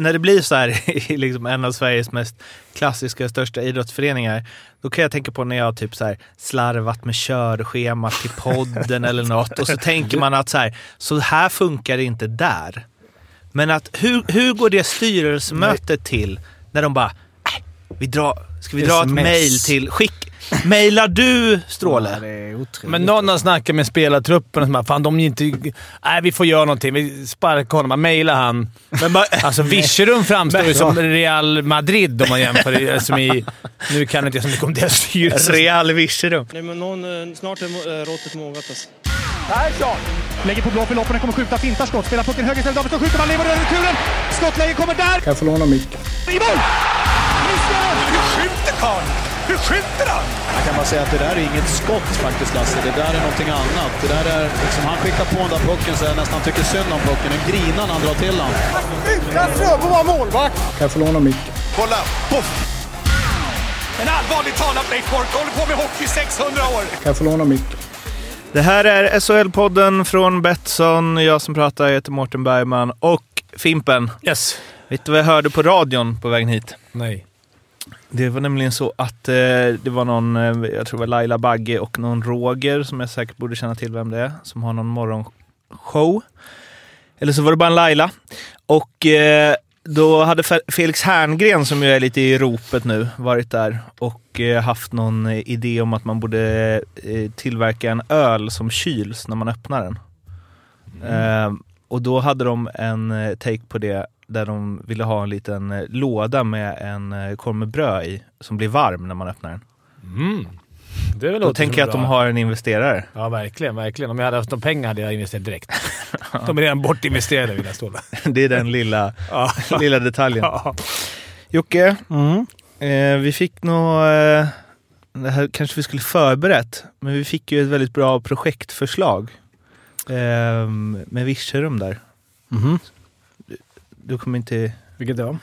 när det blir så här i liksom en av Sveriges mest klassiska och största idrottsföreningar, då kan jag tänka på när jag typ så här slarvat med körschemat till podden eller något och så tänker man att så här, så här funkar det inte där. Men att hur, hur går det styrelsemötet till när de bara, äh, vi drar, ska vi dra ett mail till, skick, mailar du Stråle? Ja, det är otroligt. Men någon har snackat med spelartruppen och så bara, fan de är inte... Nej, vi får göra någonting. Vi sparkar honom. Man mejlar han. Men bara, Alltså Virserum framstår ju som Real Madrid om man jämför. Som i, nu kan inte jag så mycket om deras styrelse. Real Virserum. Nej, men någon, eh, snart är eh, råttet mogat alltså. Lägger på blå för loppen, kommer skjuta, fintar skott, spelar pucken höger istället, Davidsson skjuter, man lever över returen! Skottläge kommer där! Kan jag få låna micken? I mål! Hur skjuter karln? Hur skjuter han? Jag kan bara säga att det där är inget skott faktiskt Lasse. Det där är någonting annat. Det där är liksom, han skickar på den där pucken så jag nästan tycker synd om pucken. Den grinar när han drar till den. Utan Fröbo var målvakt! Kan jag få låna micken? Kolla! Poff! En allvarligt talat Leif Boork håller på med hockey i 600 år! Kan jag få låna micken? Det här är SHL-podden från Betsson. Jag som pratar heter Mårten Bergman och Fimpen. Yes. Vet du vad jag hörde på radion på vägen hit? Nej. Det var nämligen så att eh, det var någon, eh, jag tror det var Laila Bagge och någon Roger, som jag säkert borde känna till vem det är, som har någon morgonshow. Eller så var det bara en Laila. Och eh, då hade Fe- Felix Herngren, som ju är lite i ropet nu, varit där och eh, haft någon eh, idé om att man borde eh, tillverka en öl som kyls när man öppnar den. Eh, och då hade de en take på det där de ville ha en liten eh, låda med en eh, korv med bröd i som blir varm när man öppnar den. Mm. Det Då tänker jag att de bra. har en investerare. Ja, verkligen. verkligen. Om jag hade haft de pengar hade jag investerat direkt. De är redan bortinvesterade vill jag stå där. Det är den lilla, lilla detaljen. Jocke, Mm. eh, vi fick nog... Eh, det här kanske vi skulle förberett, men vi fick ju ett väldigt bra projektförslag. Eh, med Virserum där. Mhm. Du kommer inte... Vilket då?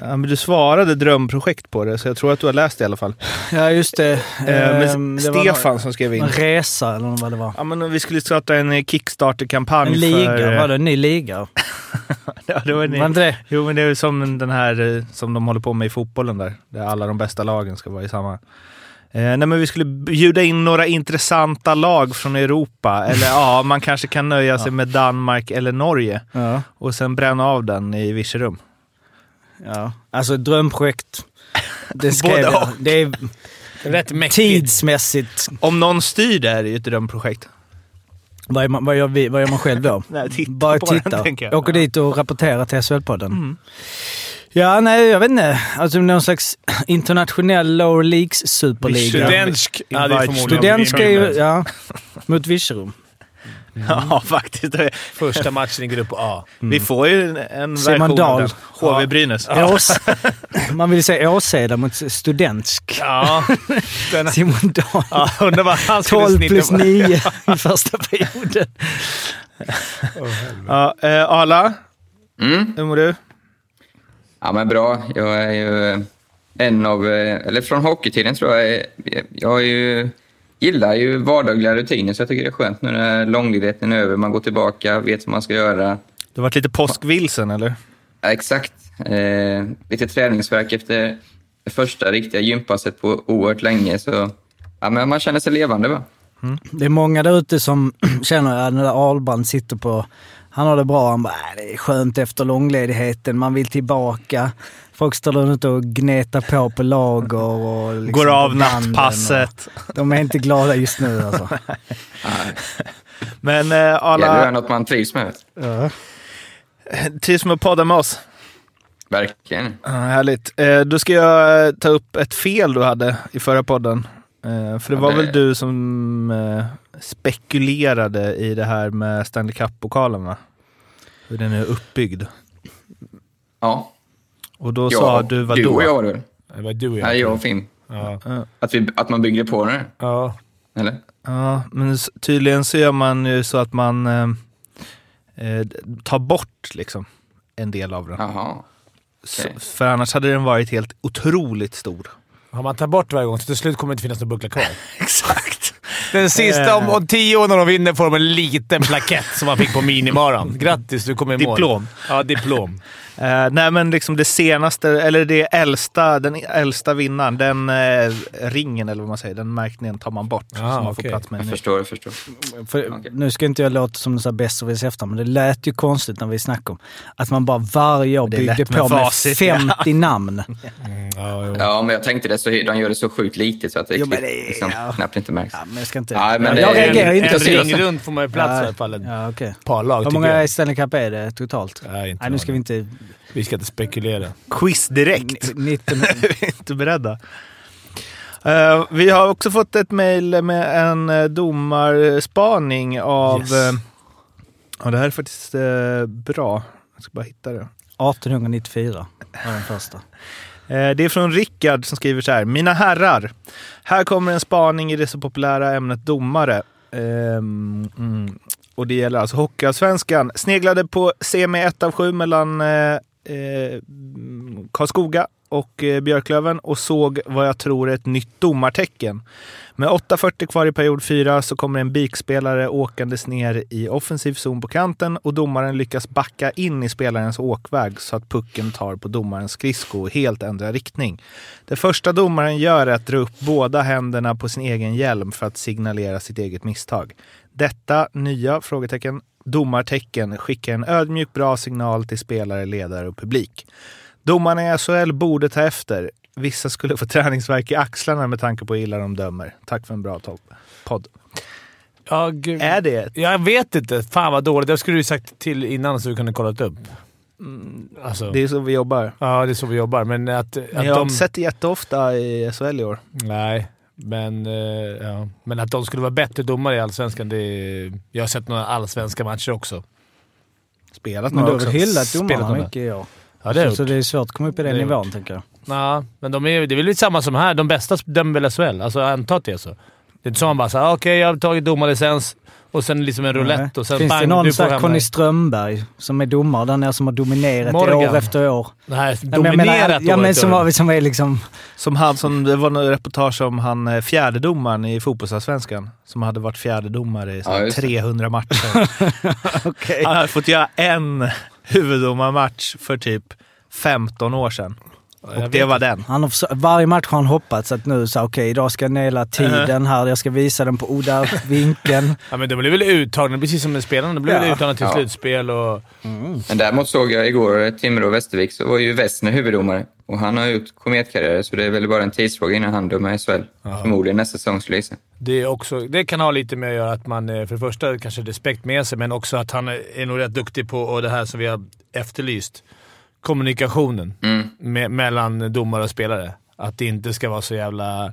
Ja, men du svarade drömprojekt på det, så jag tror att du har läst det i alla fall. Ja, just det. Eh, Ehm, det Stefan som skrev in. någon resa eller vad det var. Ja, men vi skulle starta en eh, Kickstarter-kampanj En liga, för... eh, var det? En ny liga? Ja, det var en, Var det? Jo, men det är som den här eh, som de håller på med i fotbollen där. Där alla de bästa lagen ska vara i samma. Eh, nej, men vi skulle bjuda in några intressanta lag från Europa. Eller ja, man kanske kan nöja sig med Danmark eller Norge. Ja. Och sen bränna av den i Virserum. ja. Alltså ett drömprojekt. Det skrev jag. Det är Rätt mäktigt. tidsmässigt. Om någon styr det är det ju ett drömprojekt. Vad, är man, vad, gör vi, vad gör man själv då? Nej, titta Bara titta. den. Åker dit och rapporterar till SHL-podden. Mm. Ja, nej, jag vet inte. Alltså någon slags internationell lower leagues superliga. Studentsk. Ja, det är förmodligen Student ska ju... Ja, mot Virserum. Ja, faktiskt. Första matchen i grupp A. Vi får ju en, en version av den. HV Brynäs. Ås, man vill säga Åseda mot Studentsk. Ja. Den, Simon Dahl. ja, undrar vad han skulle 12 snitta plus på. 9 i första perioden. Ja, eh, Arla, Mm. hur mår du? Ja, men bra. Jag är ju en av, eh, eller från hockeytiden tror jag, jag är ju, gillar ju vardagliga rutiner så jag tycker det är skönt nu när långledigheten är över. Man går tillbaka, vet vad man ska göra. Du har varit lite påskvilsen, eller? Ja, exakt. Eh, lite träningsverk efter det första riktiga gympasset på oerhört länge. Så ja, men man känner sig levande. Va? Det är många där ute som känner att när Ahlbrand sitter på... Han har det bra. Han bara, "Äh, det är skönt efter långledigheten. Man vill tillbaka. Folk står där ute och gnetar på på lager och... Liksom Går av nattpasset. De är inte glada just nu alltså. Men eh, Det gäller att göra alla något man trivs med. Ja. trivs med att podda med oss. Verkligen. Ja, härligt. Eh, då ska jag eh, ta upp ett fel du hade i förra podden. Eh, för det Ja, var det- väl du som spekulerade i det här med Stanley Cup-pokalen va? Hur den är uppbyggd. Ja, Och då jag, sa du vad du då? och jag var det var du och jag. Nej, jag och Finn. Ja. Att, vi, att man bygger på det, Ja. eller? Ja, men tydligen så gör man ju så att man eh, eh, tar bort liksom en del av den. Jaha. Så, okej. för annars hade den varit helt otroligt stor. Har man tagit bort varje gång, så till slut kommer det inte finnas någon buckla kvar. Exakt. Den sista, om, om tio år när de vinner får de en liten plakett som man fick på minimaran. Grattis, du kom i mål. Diplom. Ja, diplom. Eh, nej, men liksom det senaste, eller det äldsta, den äldsta vinnaren, den eh, ringen eller vad man säger, den märkningen tar man bort. Ah, så man får plats med Jag förstår, jag förstår. För, Okej. Nu ska inte jag låta som en besserwisser efter, men det lät ju konstigt när vi snackade om att man bara varje år byggde med på med facit, 50 namn. Ja, jo. Ja, men jag tänkte det, så de gör det så sjukt litet så att det, Jo, det liksom, ja. knappt inte märks. Ja, ska inte... Ja, men jag är- reagerar inte en ring runt får man ju plats i alla fall. Ett Ja, okej. par lag, Hur många jag. Stanley Cup är det totalt? Nej, inte Nej, nu ska vi inte... Vi ska inte spekulera. Quiz direkt. 19... vi är inte beredda. Eh, vi har också fått ett mejl med en uh, domarspaning av... Yes. eh, ja, det här är faktiskt eh, bra. Jag ska bara hitta det. 1894 var den första. Eh, det är från Rickard som skriver så här. Mina herrar, här kommer en spaning i det så populära ämnet domare. Ehm, mm. Och det gäller alltså Hockeyallsvenskan. Sneglade på semi 1 av 7 mellan eh, eh, Karlskoga och eh, Björklöven och såg vad jag tror är ett nytt domartecken. Med 8.40 kvar i period 4 så kommer en bikspelare åkandes ner i offensiv zon på kanten och domaren lyckas backa in i spelarens åkväg så att pucken tar på domarens skridsko och helt ändrar riktning. Det första domaren gör är att dra upp båda händerna på sin egen hjälm för att signalera sitt eget misstag. Detta nya frågetecken domartecken skickar en ödmjuk bra signal till spelare, ledare och publik. Domarna i SHL borde ta efter. Vissa skulle få träningsverk i axlarna med tanke på hur illa de dömer. Tack för en bra podd. Ja. Är det? Jag vet inte. Fan vad dåligt. Det skulle du sagt till innan så vi kunde kollat upp. Alltså, Det är så vi jobbar. ja, det är så vi jobbar. Men att, att jag har de... inte sett det jätteofta i SHL i år. Nej, men, eh, ja. men att de skulle vara bättre domare i Allsvenskan, det är... Jag har sett några allsvenska matcher också. Spelat Men du några har väl också. hyllat domarna några. mycket i år? Ja, det jag så, så det är svårt att komma upp i den jag nivån, tänker jag. Ja, men de är, det är väl lite samma som här. De bästa dömer väl SHL? Alltså anta att det är så. Det är inte så man bara såhär, okej jag har tagit domarlicens och sen liksom en roulette och sen Finns bang, det någon du sån får här hem Conny. Strömberg som är domare där nere som har dominerat Morgan. år efter år? Nej, dominerat menar, ja, men som, var, som är liksom... Som han som, det var något reportage om han eh, fjärdedomaren i fotbollsallsvenskan. Som hade varit fjärdedomare i Ja, just det. 300 matcher. Okej. Han hade fått göra en huvuddomarmatch för typ 15 år sedan. Och det var den. Han har, varje match har han hoppats att nu så okej, idag ska jag naila tiden här. Jag ska visa den på Oda vinkeln. Ja, men de blev väl uttagna, precis som med spelarna. De blev Ja. väl uttagna till Ja. slutspel och... Men däremot såg jag igår Timrå och Västervik så var ju Westner huvuddomare. Och han har gjort kometkarriär så det är väl bara en tidsfråga innan han dömer i SHL. Förmodligen nästa säsong skulle jag gissa. Det, är också, det kan ha lite med att göra att man eh, för det första kanske respekt med sig, men också att han är är nog rätt duktig på och det här som vi har efterlyst. Kommunikationen Mm. me, mellan domare och spelare. Att det inte ska vara så jävla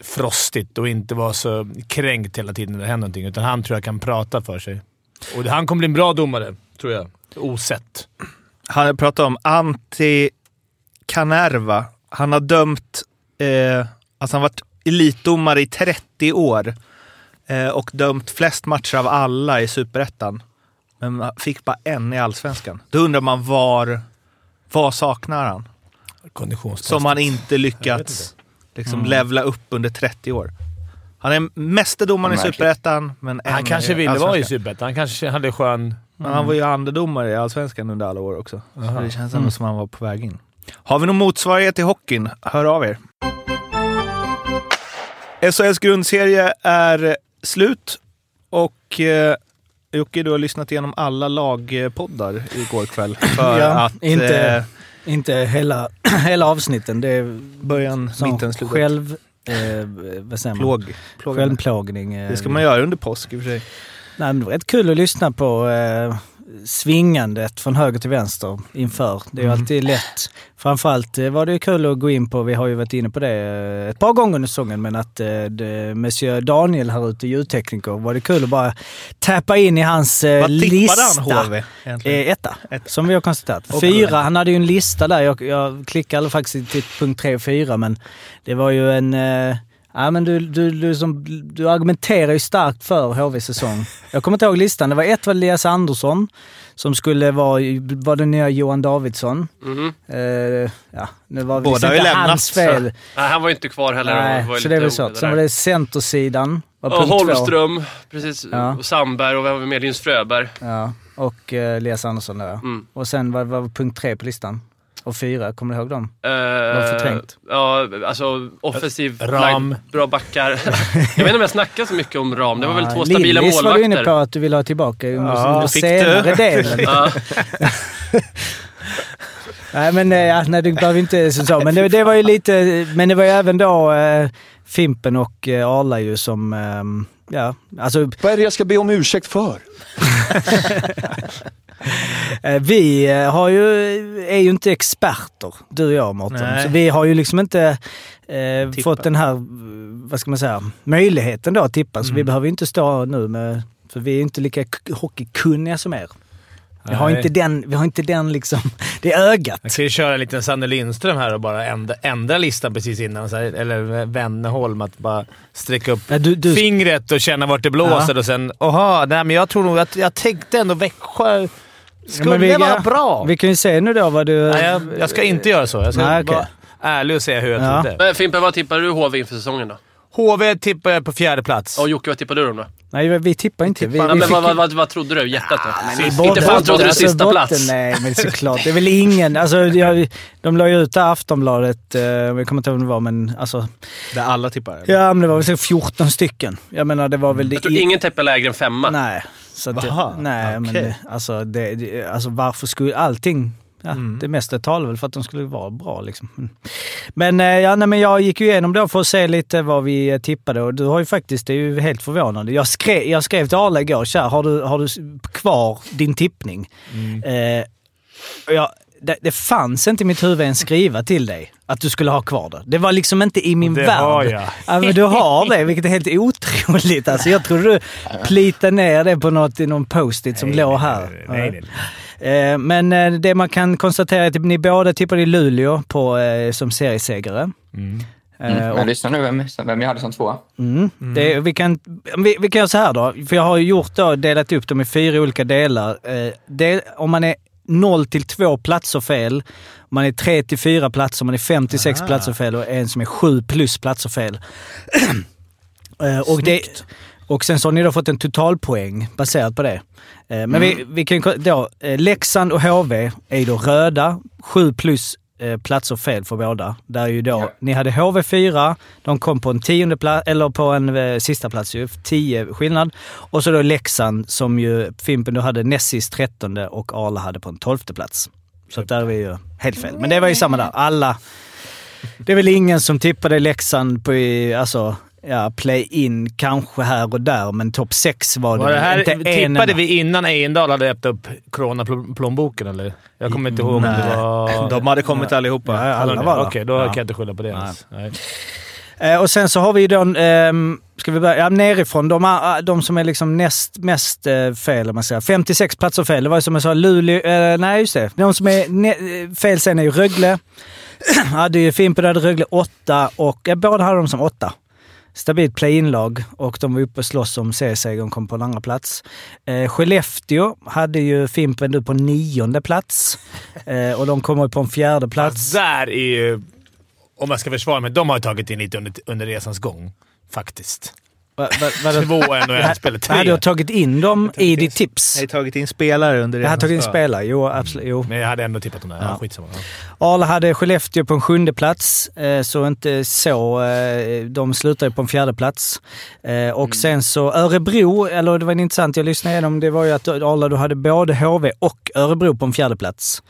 frostigt och inte vara så kränkt hela tiden när det händer någonting. Utan han tror jag kan prata för sig. Och han kommer bli en bra domare, tror jag. Osett. Han pratar om Antti Kanerva. Han har dömt, eh, alltså han har varit elitdomare i 30 år eh, och dömt flest matcher av alla i superettan. Men han fick bara en i allsvenskan. Då undrar man var, vad saknar han? Som han inte lyckats liksom, levla upp under 30 år. Han är mästerdomaren i superettan, men Han kanske i ville vara i. Superettan. Han kanske hade skön... Men han var ju andedomare i Allsvenskan under alla år också. Så Aha. det känns ändå som han var på väg in. Har vi någon motsvarighet till hockeyn? Hör av er. SHLs grundserie är slut och eh, Jocke, du har lyssnat igenom alla lagpoddar igår kväll. För Ja, att inte- eh, Inte hela, hela avsnitten. Det är början, som mitten, slutet. själv... Eh, vad säger man? Plåg. Plåg. Självplågning. eh, Det ska man göra under påsk i och för sig. Nej, men det var rätt kul att lyssna på eh, svingandet från höger till vänster inför. Det är ju Mm. alltid lätt. Framförallt eh, var det ju kul att gå in på, vi har ju varit inne på det eh, ett par gånger under säsongen, men att eh, det, Monsieur Daniel här ute, ljudtekniker, var det kul att bara tappa in i hans eh, Vad tippade lista. han HV etta, Etta. som vi har konstaterat. Fyra, han hade ju en lista där. Jag, jag klickade faktiskt till punkt tre och fyra, men det var ju en... Ja, men du, du, du, som, du argumenterar ju starkt för HVs säsong. Jag kommer inte ihåg listan. Det var ett var Elias Andersson. som skulle vara, var den nya Johan Davidsson. Mhm. Eh, ja, nu var Båda visst har ju lämnat, hans fel. Nej, han var ju inte kvar heller. och Nej, var så det väl så. Sen var det centersidan. Var Ja, punkt två. Holmström, precis. Ja. Och Sandberg och vem var med? Linus Fröberg. Ja, och uh, Elias Andersson där. Mm. Och sen var var punkt tre på listan. Och fyra, kommer du ihåg dem? Eh, var förträngt. Ja, alltså offensiv Ram. line, bra backar. jag vet inte om jag snackar så mycket om ram. Det var väl två stabila Lillis var du inne på målvakter. att du ville ha tillbaka under, Ja, under fick senare du? delen. Nej, men eh, ja, nej, det behöver inte så. Men det, det var ju lite... Men det var ju även då eh, Fimpen och eh, Arla ju som... ehm, ja, alltså Vad är det jag ska be om ursäkt för? Eh, Vi eh, har ju, är ju inte experter, du och jag Mårten. Så vi har ju liksom inte eh, fått den här, vad ska man säga, möjligheten då att tippa. Så vi Mm. behöver ju inte stå nu med, för vi är inte lika hockeykunniga som er. Vi har inte den, vi har inte den liksom, det ögat. Jag ska ju köra en liten Sanne Lindström här och bara ändra, ändra listan precis innan. Här, eller Wennerholm, att bara sträcka upp Ja, du, du, fingret och känna vart det blåser Ja. och sen “Oha, nej men jag tror nog att jag tänkte ändå Växjö skulle men vi- vara ja, bra”. vi kan ju se nu då vad du... nej, jag, jag ska inte göra så. Jag ska Nej, vara ärlig och säga hur jag Ja. trodde. Men Fimpen, vad tippar du HV inför säsongen då? HV tippar jag på fjärde plats. Och Jocke, vad tippar du dem då? Nej, vi tippar inte. Vi, Ja, vi men fick vad, vad, vad, trodde du? Hjärtat då? Men Inte fan trodde du sista botten- plats. Nej, men såklart. Det är väl ingen... Alltså, jag, de la ju ut det Aftonbladet, eh, jag kommer inte ihåg vad det var, men alltså... Där alla tippar. eller? Ja, men det var väl så 14 stycken. Jag menar, det var väl... Jag tror i- ingen tippar lägre än femma. Nej. Så att det, nej, men okej. det, alltså, det, det, alltså varför skulle allting... Ja, Mm. Det mesta talar väl för att de skulle vara bra. Liksom. Mm. Men, eh, ja, nej, men jag gick ju igenom då för att se lite vad vi eh, tippade och du har ju faktiskt, det är ju helt förvånande. Jag skrev, jag skrev till Arla igår, tja, har du, har du kvar din tippning? Eh, och jag, det, det fanns inte i mitt huvud en skriva till dig att du skulle ha kvar det. Det var liksom inte i min Det värld. har jag. Ja, men du har det, vilket är helt otroligt. Alltså, jag trodde du plitade ner det på något, i någon post-it som låg här. Nej, nej, nej. Eh, Men eh, det man kan konstatera är att ni båda tippade i Luleå på, eh, som seriesegrare. Mm. Mm. och- lyssna nu vem, vem jag hade som tvåa. Mm. Det, vi, kan, vi, vi kan göra så här då, för jag har ju gjort då, delat upp dem i fyra olika delar. Eh, det, om man är 0 till 2 platser fel, man är 3 till 4 platser, man är 5 till 6 Ah. platser fel och en som är 7 plus platser fel. Eh, och, det, och sen så har ni då fått en totalpoäng baserat på det. Eh, Men vi, vi kan då, eh, Leksand och HV är då röda, 7 plus eh, platser fel för båda. Där är ju då, Ja. ni hade HV 4, de kom på en tionde plats, eller på en eh, sista plats ju, 10 skillnad. Och så då Leksand som ju Fimpen du hade näst sist 13 och Arla hade på en tolfte plats. Så där är vi ju helt fel. Men det var ju samma där. Alla... Det är väl ingen som tippade Leksand på alltså, ja, play-in kanske här och där, men topp 6 var det, Var det här, inte en tippade enda. vi innan Ejendahl hade öppnat upp coronaplånboken eller? Jag kommer inte ihåg om det Nej. var... De hade kommit allihopa. Ja, alla Alla var. Okej, då Ja. kan jag inte skylla på det ens. Nej. Eh, och sen så har vi ju då, ehm, ska vi börja, ja, nerifrån, de, de som är liksom näst mest eh, fel om man säger. 56 platser fel. Det var ju som jag sa, Luleå, eh, nej just det. De som är ne- eh, fel sen är ju Rögle. hade ju Fimpen hade Rögle 8 och, ja, båda hade de som 8. Stabilt play-in-lag och de var uppe och slåss om seriesegern kom på en andra plats. Eh, Skellefteå hade ju Fimpen nu på nionde plats eh, och de kommer på en fjärde plats. Alltså, där är ju... Om jag ska försvara mig, de har tagit in lite under, under resans gång. Faktiskt. Va, va, vadå? Två NHL-spel, Hade tre. du tagit in dem i ditt tips? Jag har tagit in spelare under det. Jag hade tagit in spelare, jo absolut. Jo. Men jag hade ändå tippat dem där. Ja. Ja. skitsamma. Ja. Arla hade Skellefteå på en sjunde plats, eh, så inte så. eh, De slutade på en fjärde plats. Eh, Och sen så Örebro, eller det var intressant, jag lyssnade igenom, det var ju att Arla du hade både HV och Örebro på en fjärde plats.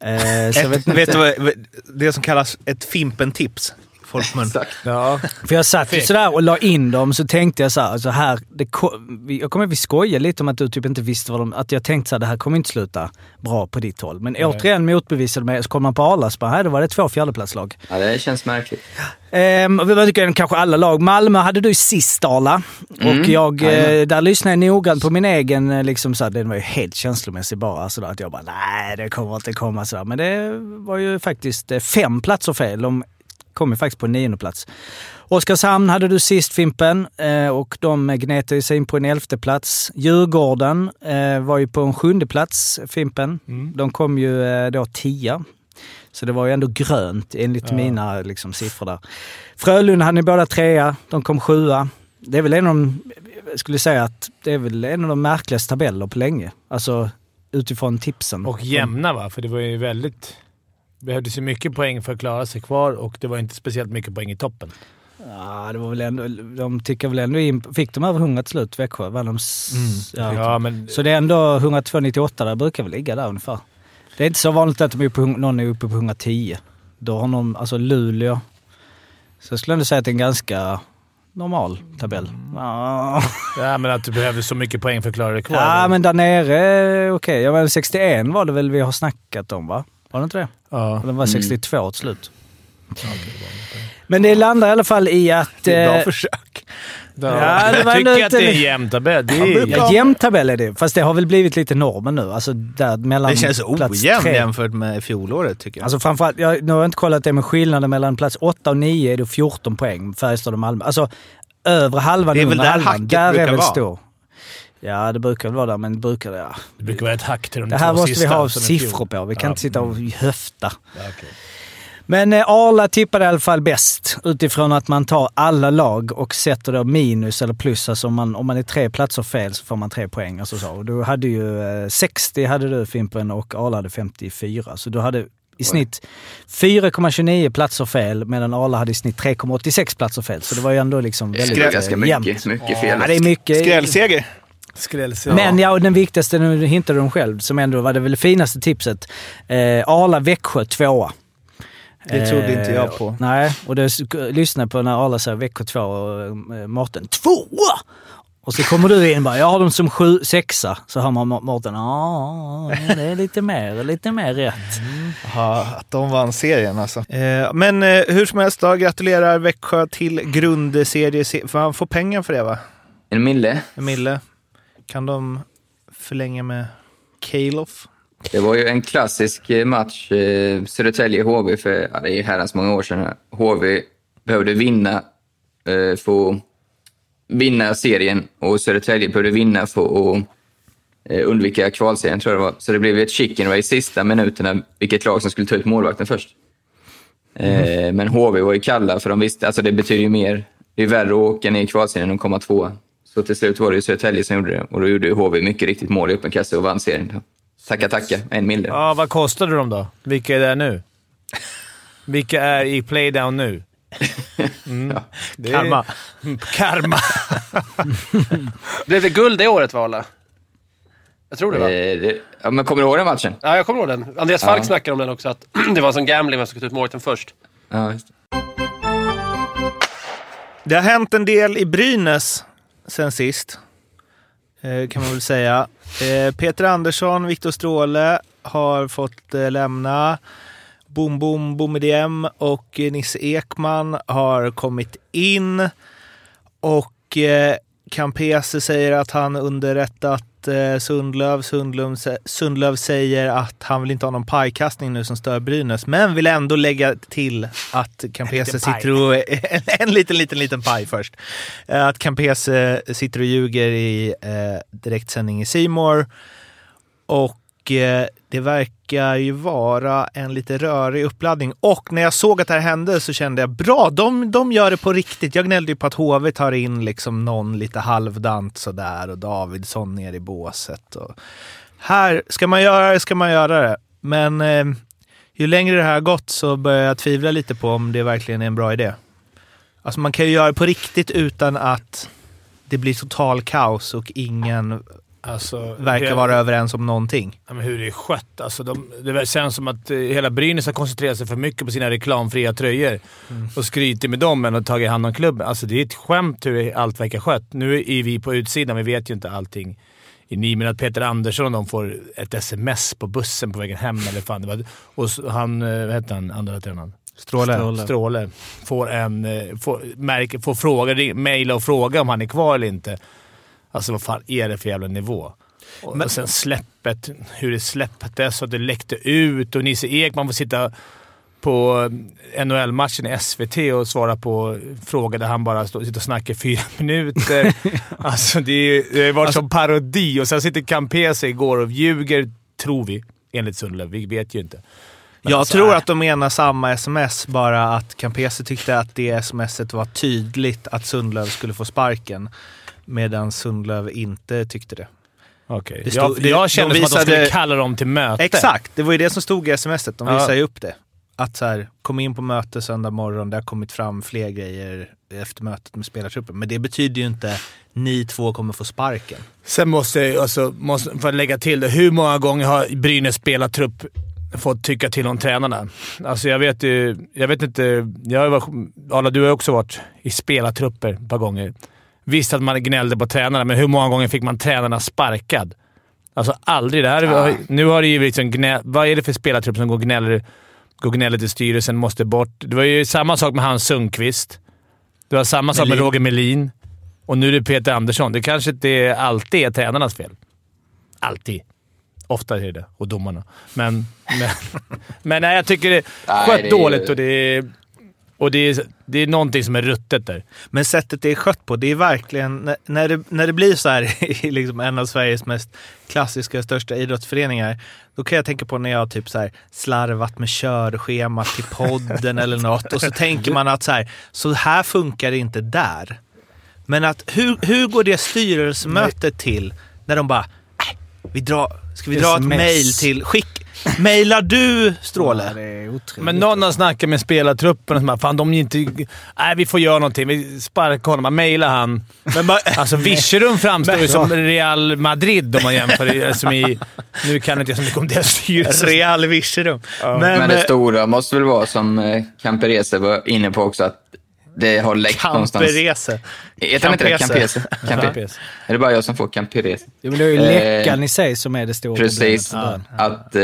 Så jag vet Ett, inte. vet du vad, det som kallas ett Fimpen-tips. Folkmun. Ja. För jag satt ju sådär och la in dem, så tänkte jag så här, alltså här det ko- vi- jag kommer vi skoja lite om att du typ inte visste vad de... Att jag tänkte så här, det här kommer inte sluta bra på ditt håll. Men återigen motbevisade mig, så kom man på Arla så bara, här, då var det två fjärdeplatslag. Ja, det känns märkligt. Ehm, och vi tycker kanske alla lag. Malmö hade du sist Arla. Mm, Och jag, eh, där lyssnade jag noggrant på min egen, eh, liksom så här, den var ju helt känslomässig bara. Sådär, att jag bara, nej det kommer inte komma sådär. Men det var ju faktiskt eh, fem platser fel. De kom ju faktiskt på nionde plats. Oskarshamn hade du sist Fimpen eh, och de gnetade sig in på en elfte plats. Djurgården eh, var ju på en sjunde plats, Fimpen. Mm. De kom ju eh, då tia. Så det var ju ändå grönt enligt Ja. mina liksom, siffror där. Frölunda hade ni båda trea, de kom sjua. Det är väl en av de, jag skulle säga att det är väl en av de märkligaste tabeller på länge. Alltså utifrån tipsen. Och jämna va? För det var ju väldigt... behövdes ju mycket poäng för att klara sig kvar och det var inte speciellt mycket poäng i toppen. Ja, det var väl ändå, de tycker väl ändå in, Fick de över 100 till slut, Växjö? Var de, Mm. Ja, men- Så det är ändå 102,98 där brukar väl ligga där ungefär. Det är inte så vanligt att de är uppe, på- någon är uppe på 110. Då har någon, alltså Luleå. Så jag skulle ändå säga att det är en ganska normal tabell. Ja, Ja, men att du behöver så mycket poäng för att klara dig kvar. ja men där nere, okej. Ja, men 61 var det väl vi har snackat om va? Var det inte det? Ja. Eller var 62 till slut? Men det landar i alla fall i att... Det är bra eh, försök. Ja, jag det var tycker ändå att det är en inte- jämn tabell. Det är, Ja, jämn tabell är det. Fast det har väl blivit lite normen nu. Alltså där mellan Det känns plats ojämn tre. jämfört med fjolåret tycker jag. Alltså framförallt, jag, nu har jag inte kollat det, men skillnaden mellan plats 8 och 9 är det 14 poäng. Färjestad och Malmö. Alltså övre halvan, Det är väl där halvan. hacket Där är brukar väl vara. stor. Ja, det brukar väl vara där, men det brukar... Ja. det brukar vara ett hack till de Det här måste vi ha siffror på. Vi kan Ja, inte sitta och mm. höfta. Ja, okej. Men eh, Arla tippade i alla fall bäst utifrån att man tar alla lag och sätter då minus eller plus. Alltså om man, om man är tre platser fel så får man tre poäng. Alltså så. Och Du hade ju eh, 60 hade du Fimpen och Arla hade 54. Så du hade i snitt 4,29 platser fel medan Arla hade i snitt 3,86 platser fel. Så det var ju ändå liksom väldigt Det är ganska eh, mycket, jämnt. mycket fel. Ja, det är mycket. Skrällseger. Skrällseger. Men ja, och den viktigaste, nu hintade de själv, som ändå var det väl finaste tipset. Eh, Arla-Växjö tvåa. Det trodde inte jag på. Nej, och det lyssnade på när Arla säger Växjö två och eh, Mårten tvåa! Och så kommer du in och bara, jag har dem som sju, sexa. Så hör man Mårten, ja det är lite mer, lite mer rätt. Ja, att de vann serien alltså. Eh, men eh, hur som helst då, gratulerar Växjö till grundserie. Han får pengar för det va? En mille. En mille. Kan de förlänga med Kalof? Det var ju en klassisk eh, match, eh, Södertälje-HV, för ja, det är herrans många år sedan. HV behövde vinna eh, att vinna serien och Södertälje behövde vinna för att eh, undvika kvalserien, tror jag det var. Så det blev ett chicken race sista minuterna, vilket lag som skulle ta ut målvakten först. Eh, men HV var ju kalla, för de visste, alltså det betyder ju mer. Det är värre att åka ner i kvalserien än att komma tvåa. Så till slut var det ju Södertälje som gjorde det och då gjorde ju HV mycket riktigt mål i öppen kasse och vann serien. Tacka, tacka. En mille. Ja, vad kostade de då? Vilka är där nu? Vilka är i playdown nu? Mm. Det är- Karma. Karma. Blev det guld det året, Vala? Jag tror det va? Eh, det, ja, men kommer du ihåg den matchen? Ja, jag kommer ihåg den. Andreas Falk Ja. snackade om den också, att det var en sån gambling vem som skulle ta ut målvakten först. Ja, just det. Det har hänt en del i Brynäs sen sist, eh, kan man väl säga. Eh, Peter Andersson, Viktor Stråle har fått eh, lämna. Boom Boom Boomediem och eh, Nisse Ekman har kommit in. Och Campese säger att han underrättat eh, Sundlöv. Sundlöv. Sundlöv säger att han vill inte ha någon pajkastning nu som stör Brynäs, men vill ändå lägga till att Campese sitter och... En, en liten, liten, liten paj först. Eh, Att Campese sitter och ljuger i eh, direktsändning i Simor och eh, det verkar ju vara en lite rörig uppladdning. Och när jag såg att det här hände så kände jag bra, de, de gör det på riktigt. Jag gnällde ju på att HV tar in liksom någon lite halvdant sådär och Davidsson ner i båset. Och här, ska man göra det ska man göra det. Men eh, ju längre det här har gått så börjar jag tvivla lite på om det verkligen är en bra idé. Alltså man kan ju göra det på riktigt utan att det blir total kaos och ingen Alltså, verkar hela- vara överens om någonting. Ja, men hur det är skött. Alltså, de, det känns som att eh, hela Brynäs har koncentrerat sig för mycket på sina reklamfria tröjor och skryter med dem än att tagit hand om klubben. Alltså, det är ett skämt hur allt verkar skött. Nu är vi på utsidan, vi vet ju inte allting i ni, men att Peter Andersson och de får ett sms på bussen på vägen hem eller fan det var. Och han, eh, vad heter han, andra tränaren? Stråle. Stråle. Stråle. Får en... eh, Får, märker, får fråga, mejla och fråga om han är kvar eller inte. Alltså vad fan är det för jävla nivå? Och, Men- och sen släppet, hur det släpptes att det läckte ut och Nisse Ekman får sitta på NHL-matchen i SVT och svarade på frågor där han bara sitter och snackar i fyra minuter. alltså det, är- det har varit som parodi och sen sitter Campese igår och ljuger, tror vi, enligt Sundlöv. Vi vet ju inte. Men Jag alltså, tror äh, att de menar samma sms, bara att Campese tyckte att det smset var tydligt att Sundlöv skulle få sparken. Medan Sundlöv inte tyckte det. Okej. Stod- Jag, det- jag kände de som att de skulle visade- kalla dem till möte. Exakt, det var ju det som stod i smset. De Ja. visade ju upp det. Att så här, kom in på möte söndag morgon, det har kommit fram fler grejer efter mötet med spelartruppen. Men det betyder ju inte ni två kommer få sparken. Sen måste jag alltså, måste, för att lägga till det, hur många gånger har Brynäs spelartrupp fått tycka till om tränarna? Alltså jag vet ju... Jag vet inte... Jag varit, Arla, du har också varit i spelartrupper ett par gånger. Visst att man gnällde på tränarna, men hur många gånger fick man tränarna sparkad? Alltså aldrig. Det här, Ja. Nu har det ju liksom gnä, Vad är det för spelartrupp som går gnäller, går gnäller till styrelsen, måste bort? Det var ju samma sak med Hans Sundqvist. Det var samma sak med. Roger Melin. Och nu är det Peter Andersson. Det kanske inte alltid är tränarnas fel. Alltid. Ofta är det Och domarna. Men, men, men nej, jag tycker det skött är ju- dåligt och det är, och det är, det är någonting som är ruttet där. Men sättet det är skött på, det är verkligen... När, det, när det blir så här i liksom en av Sveriges mest klassiska och största idrottsföreningar, då kan jag tänka på när jag typ så här slarvat med körschemat till podden eller något och så tänker man att så här, så här funkar det inte där. Men att hur, hur går det styrelsemötet till när de bara, äh, vi drar, ska vi dra ett mail till, skick, mailar du Ja, Stråle? det är otroligt. Men någon har snackat med spelartruppen och så bara, fan de är inte... Nej, vi får göra någonting. Vi sparkar honom. Man mailar han. Men bara, Alltså Virserum framstår ju som Real Madrid om man jämför. Som i, nu kan inte jag så mycket om deras styrelse. Real Virserum. Men det eh, stora måste väl vara, som eh, Camperese var inne på också, att det har läckt någonstans. Camperese. Heter han inte det? Campese. Campese? Är det bara jag som får Camperese? Jo, men det är ju Eh, läckan i sig som är det stora Precis. problemet. Att, eh,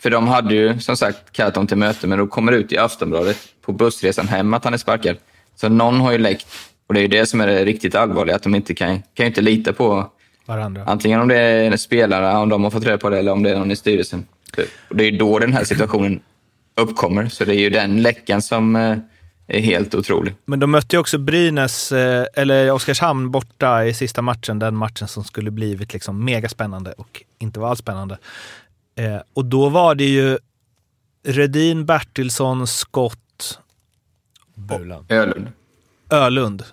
för de hade ju som sagt kallat dem till möte, men då kommer det ut i Aftonbladet på bussresan hem att han är sparkad. Så någon har ju läckt. Och det är ju det som är det riktigt allvarliga, att de inte kan, kan ju inte lita på Varandra. antingen om det är spelare, om de har fått reda på det, eller om det är någon i styrelsen. Och det är ju då den här situationen uppkommer. Så det är ju den läckan som eh, är helt otrolig. Men de mötte ju också Brynäs, eh, eller Oskarshamn borta i sista matchen. Den matchen som skulle blivit liksom megaspännande och inte var alls spännande. Eh, och då var det ju Redin, Bertilsson, Skott, Bulan. Ölund. Ölund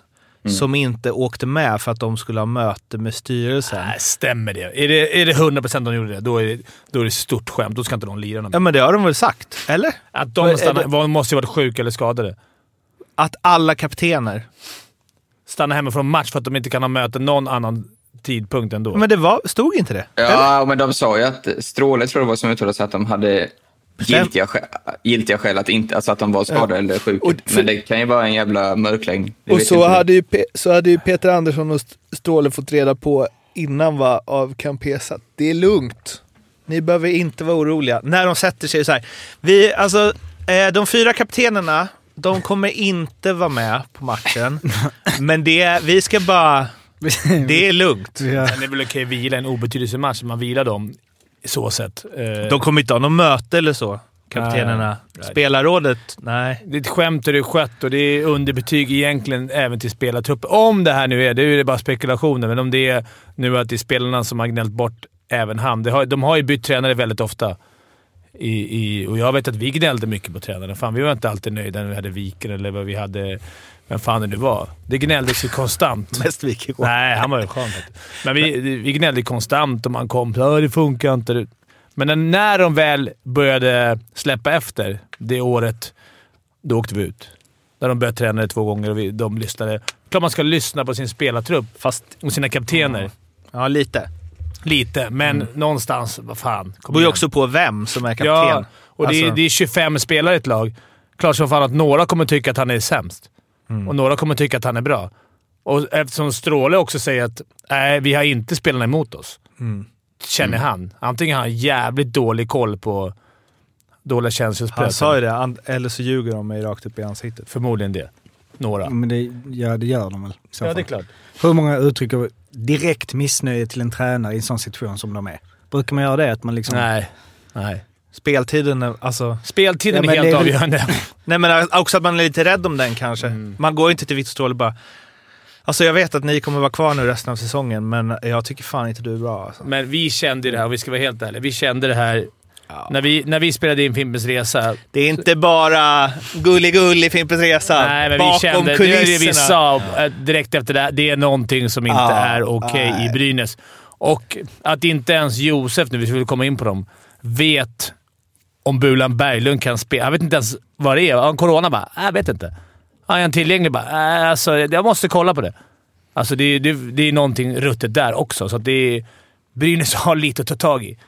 Mm. som inte åkte med för att de skulle ha möte med styrelsen. Nej, stämmer det? Är det, är det 100% de gjorde det, då är det, då är det stort skämt. Då ska inte de lira någon Ja, men det har de väl sagt? Eller? Att de stannar, det- de måste ju varit sjuka eller skadade. Att alla kaptener... Stanna hemma från match för att de inte kan ha möte någon annan tidpunkt ändå. Men det var, stod inte det? Ja, men de sa ju att Stråle tror jag det var som uttalade sig att de hade giltiga skäl, giltiga skäl att, inte, alltså att de var skadade eller sjuka. Och för- Men det kan ju vara en jävla mörkläggning. Det Och så hade, ju, så hade ju Peter Andersson och St- Stråle fått reda på innan va, av Campesa att det är lugnt. Ni behöver inte vara oroliga. När de sätter sig så här. Vi, alltså, eh, de fyra kaptenerna, de kommer inte vara med på matchen. men det, vi ska bara... Det är lugnt. Ja. Men det är väl okej att vila en obetydlig match. Man vilar dem i så sätt. Eh, De kommer inte ha något möte eller så, kaptenerna. Nej. Spelarrådet, nej. Det är ett skämt och det är skött och det är underbetyg egentligen även till spelartruppen. Om det här nu är, det är ju bara spekulationer, men om det är nu att det är spelarna som har gnällt bort även han. Det har, de har ju bytt tränare väldigt ofta. I, i, och jag vet att vi gnällde mycket på tränarna. Fan, vi var inte alltid nöjda när vi hade Viken eller vad vi hade... Vem fan det nu var. Det gnälldes ju konstant. Mest Wikegård. Nej, han var ju skön. Men vi, vi gnällde konstant och man kom så det funkar inte. Men när- de väl började släppa efter det året, då åkte vi ut. När de började träna det två gånger och vi, de lyssnade. Klart man ska lyssna på sin spelartrupp Fast, och sina kaptener. ja lite. Lite, men någonstans, vad fan. Det beror ju också på vem som är kapten. Ja, och det, är, Alltså- det är 25 spelare i ett lag. Klart som fan att några kommer tycka att han är sämst. Mm. Och några kommer tycka att han är bra. Och eftersom Stråle också säger att nej, vi har inte spelarna emot oss, Mm. känner han. Antingen har han jävligt dålig koll på dåliga känselspröt. Han sa ju det, eller så ljuger de mig rakt upp i ansiktet. Förmodligen det. Några. Men det, ja, det gör de väl. Ja, fall. det är klart. Hur många uttrycker direkt missnöje till en tränare i en sån situation som de är? Brukar man göra det? Att man liksom... Nej. Nej. Speltiden, är- alltså... Speltiden Ja, är helt är väl- avgörande. Nej, men också att man är lite rädd om den kanske. Mm. Man går inte till Viktor Ståhl och bara... Alltså jag vet att ni kommer vara kvar nu resten av säsongen, men jag tycker fan inte du är bra. Alltså. Men vi kände det här, om vi ska vara helt ärliga. Vi kände det här när, vi, när vi spelade in Fimpens Resa. Det är inte bara gullig-gullig Fimpens Resa. Nej, men Bakom vi kände... Det kulisserna. det vi sa eh, direkt efter det. Det är någonting som inte Ja, är okej nej. i Brynäs. Och att inte ens Josef, nu vi vill komma in på dem, vet om Bulan Berglund kan spela. Han vet inte ens vad det är. Har han corona? Bara, "Äh, jag vet inte. Är han tillgänglig? Bara, "Äh, alltså, jag måste kolla på det. Alltså, det, det, det är någonting ruttet där också, så att det är, Brynäs har lite att ta tag i.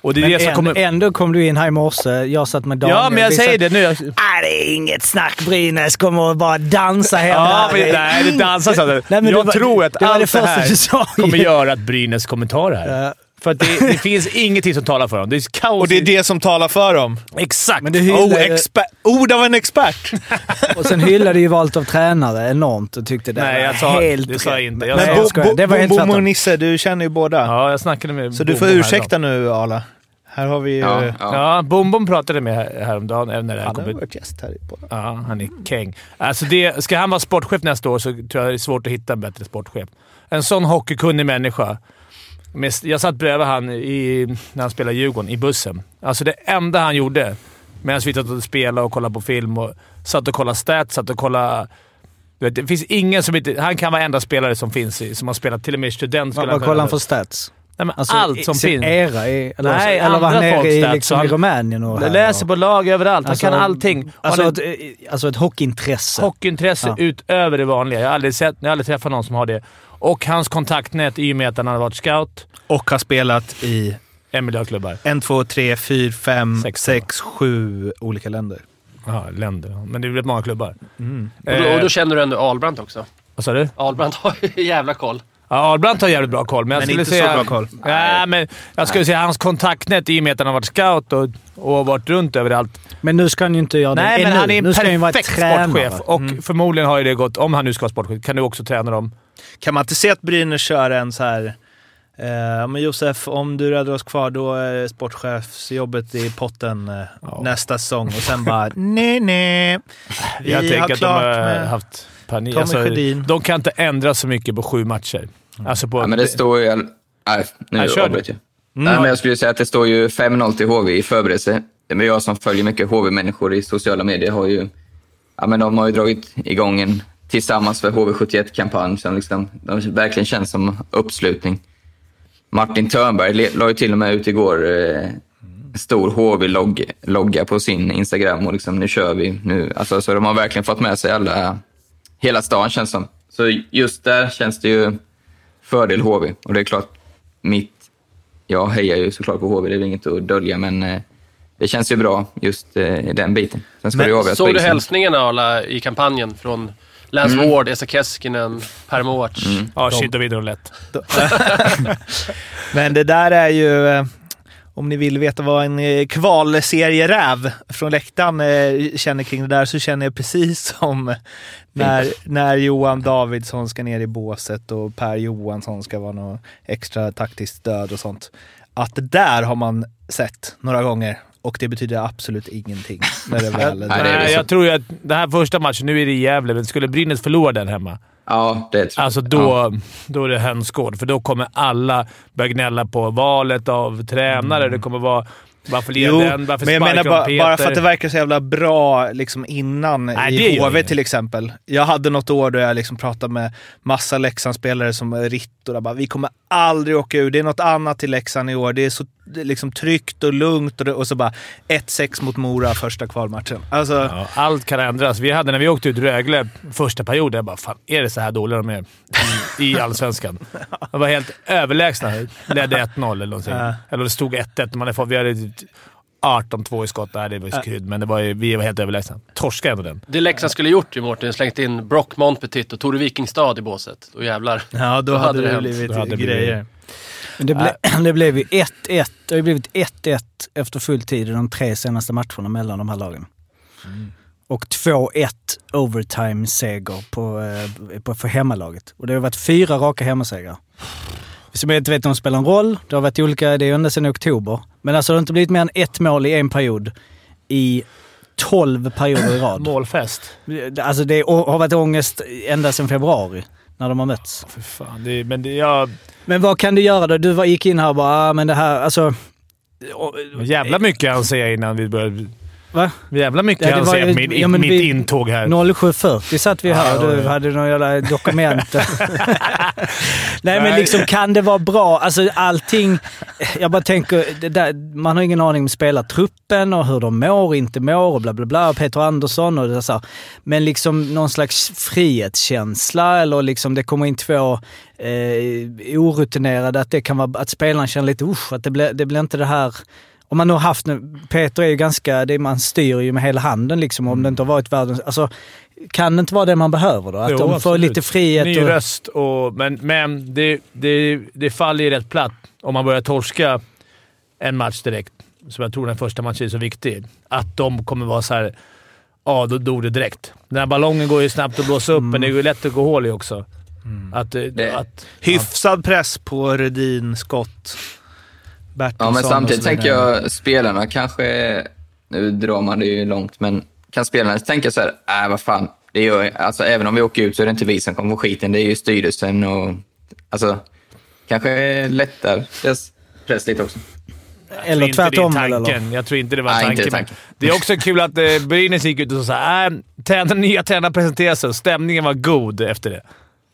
Och det är Men det som än- kommer... ändå kom du in här i morse. Jag satt med Daniel. Ja, men jag säger det nu. Ah, det är inget snack. Brynäs kommer att bara dansa hem Ja, men, nej, det dansas. Nej, men Jag det var- tror att det det allt det, första här du sa. kommer göra att Brynäs kommer ta det här. Ja. För att det, det finns ingenting som talar för dem. Det är kaos. Och det är det som talar för dem. Exakt! Men du Oh, hyllade, exper- ord av en expert! och sen hyllade ju valet av tränare enormt och tyckte det Nej, var jag sa- helt det sa jag inte. Jag Nej, sa- jag skojar. Det var helt Boom och. Nisse, du känner ju båda. Ja, jag snackade med Så du Bom får Bom ursäkta nu, Arla. Här har vi ju... Ja, ja. Ja, Bom Bom pratade med här, häromdagen. Även när det här Han kom har varit gäst här i podden. Ja, han är king. Alltså det, ska han vara sportchef nästa år så tror jag det är svårt att hitta en bättre sportchef. En sån hockeykunnig människa. Jag satt bredvid han i, när han spelade i Djurgården, i bussen. Alltså det enda han gjorde medan vi satt och spelade och kollade på film och satt och kollade stats, satt och kollade... Vet, det finns ingen som inte... Han kan vara enda spelare som finns i, som har spelat. Till och med student Vad, han kollar han för stats? Nej, Alltså, allt som finns. era i, eller, Nej, eller var han nere i, liksom, i Rumänien och här Läser på lag överallt. Han Alltså, kan allting. Och Alltså, han ett, är alltså ett hockeyintresse. hockeyintresse Ja. utöver det vanliga. Jag har, aldrig sett, jag har aldrig träffat någon som har det. Och hans kontaktnät i och med att han har varit scout. Och har spelat i En miljard klubbar. en, två, tre, fyra, fem, Sex, sex, sju olika länder. Ja, länder. Men det är rätt många klubbar. Och då, och då känner du ändå Ahlbrandt också. Vad sa du? Ahlbrandt har ju jävla koll. Ja, har jävligt bra koll, men jag Men skulle inte säga... så bra koll. Nej, men jag skulle säga hans kontaktnät i och med att han har varit scout och, och varit runt överallt. Men nu ska han ju inte göra det Nej, men ännu. han är en nu perfekt sportchef. Och förmodligen har ju det gått, om han nu ska vara sportchef, kan du också träna dem. Kan man inte se att Brynäs kör en så här... Eh, men Josef, om du räddar oss kvar, då är sportchefsjobbet i potten eh, Ja. nästa säsong. Och sen bara, nej, nej. Vi jag har tänker att de klart har med... haft panik. Tommy Alltså, Sjödin. de kan inte ändra så mycket på sju matcher. Alltså på, Ja, men det står ju... Nej, nu avbröt jag. Nej, men jag skulle säga att det står ju 5-0 till HV i förberedelse. Men jag som följer mycket HV-människor i sociala medier har ju... Ja, men de har ju dragit igång en tillsammans för HV71-kampanj som liksom, de verkligen känns som uppslutning. Martin Törnberg la ju till och med ut igår eh, stor HV-logga på sin Instagram och liksom nu kör vi. Nu, alltså, så de har verkligen fått med sig alla, hela stan känns som. Så just där känns det ju fördel HV. Och det är klart, mitt... Jag hejar ju såklart på HV, det är väl inget att dölja, men eh, det känns ju bra just eh, i den biten. Sen ska Men det Såg du hälsningarna Arla i kampanjen från Lance Mm. Ward, Esa Keskinen, Per Mårts? ja, shit, då vinner de lätt. Men det där är ju, eh, om ni vill veta vad en eh, kvalserieräv från läktaren eh, känner kring det där, så känner jag precis som när, när Johan Davidsson ska ner i båset och Per Johansson ska vara något extra taktiskt stöd och sånt. Att det där har man sett några gånger och det betyder absolut ingenting. När det väl Nej, jag tror ju att den här första matchen, nu är det i Gävle, men skulle Brynäs förlora den hemma, Ja, det tror jag. alltså då, då är det hönsgård. För då kommer alla börja gnälla på valet av tränare. Det kommer vara varför leder Jo, den? Varför men jag menar bara, Peter? bara för att det verkar så jävla bra liksom innan Nej, i HV till exempel. Jag hade något år då jag liksom pratade med massa Leksandsspelare som Ritt och där bara, vi kommer aldrig åka ur. Det är något annat i Leksand i år. Det är så liksom tryggt och lugnt och, och så bara 1-6 mot Mora första kvalmatchen. Alltså, Ja, allt kan ändras. Vi hade när vi åkte ut Rögle första perioden, jag bara fan, är det så här dåliga de är i, Allsvenskan? De var helt överlägsna. Ledde 1-0 eller någonting. Ja. Eller det stod 1-1. Man hade fått, vi hade 18-2 i skott. Nej, det var ju krydd, men det var ju, vi var helt överlägsna. Torskade ändå den. Det Leksand skulle gjort ju Mårten, slängt in Brock Montpetit och Tore Wikingstad i båset. Och jävlar. ja, då, Då hade hade det, blivit Då hade det blivit- grejer. Men det, ble, det blev ju 1-1. Det har ju blivit 1-1 efter full tid i de tre senaste matcherna mellan de här lagen. Och 2-1 overtime-seger på, eh, på, för hemmalaget. Och det har varit fyra raka hemmasegrar. som jag inte vet om spelar en roll. Det har varit olika, det är ända sedan i oktober. Men alltså det har inte blivit mer än ett mål i en period i 12 perioder i rad. Målfest. Alltså det har varit ångest ända sedan februari, när de har mötts. För fan, det, men det, jag... Men vad kan du göra då? Du var- gick in här och bara, ah, men det här, alltså... Jävla mycket han säger innan vi började... Va? Jävla mycket Ja, det var på mitt, ja, mitt vi- intåg här. 07.40 satt vi här och du hade någon jävla dokument. Nej men liksom kan det vara bra? Alltså allting... Jag bara tänker, där, man har ingen aning om spelartruppen och hur de mår, inte mår och bla bla bla. Peter Andersson och det så. Men liksom någon slags frihetskänsla eller liksom det kommer in två eh, orutinerade, att det kan vara att spelaren känner lite usch, att det blir, det blir inte det här om man nu har haft nu, Peter är ju ganska, det, man styr ju med hela handen liksom om det inte har varit världens, alltså kan det inte vara det man behöver då? Att Jo, de får absolut. lite frihet Ny och... röst och... Men, men det, det, det faller ju rätt platt om man börjar torska en match direkt, som jag tror den första matchen är så viktig. Att de kommer vara så här. Ja, då dog det direkt. Den här ballongen går ju snabbt att blåsa upp, men det är ju lätt att gå hål i också. Att, eh, att, Hyfsad press på Rudin, Skott, Bertilsson Ja, men samtidigt tänker jag spelarna kanske... Nu drar man det ju långt, men kan spelarna tänka så här, äh vad fan. Det gör, alltså, även om vi åker ut så är det inte vi som kommer få skiten, det är ju styrelsen och... Alltså, kanske lättar deras press lite också. Eller inte det är tvärtom eller? tanken. Jag tror inte det var Nej, inte tanken. tanken. Det är också kul att eh, Brynäs gick ut och sa äh, tränar, nya tränare presenterar sig och stämningen var god efter det.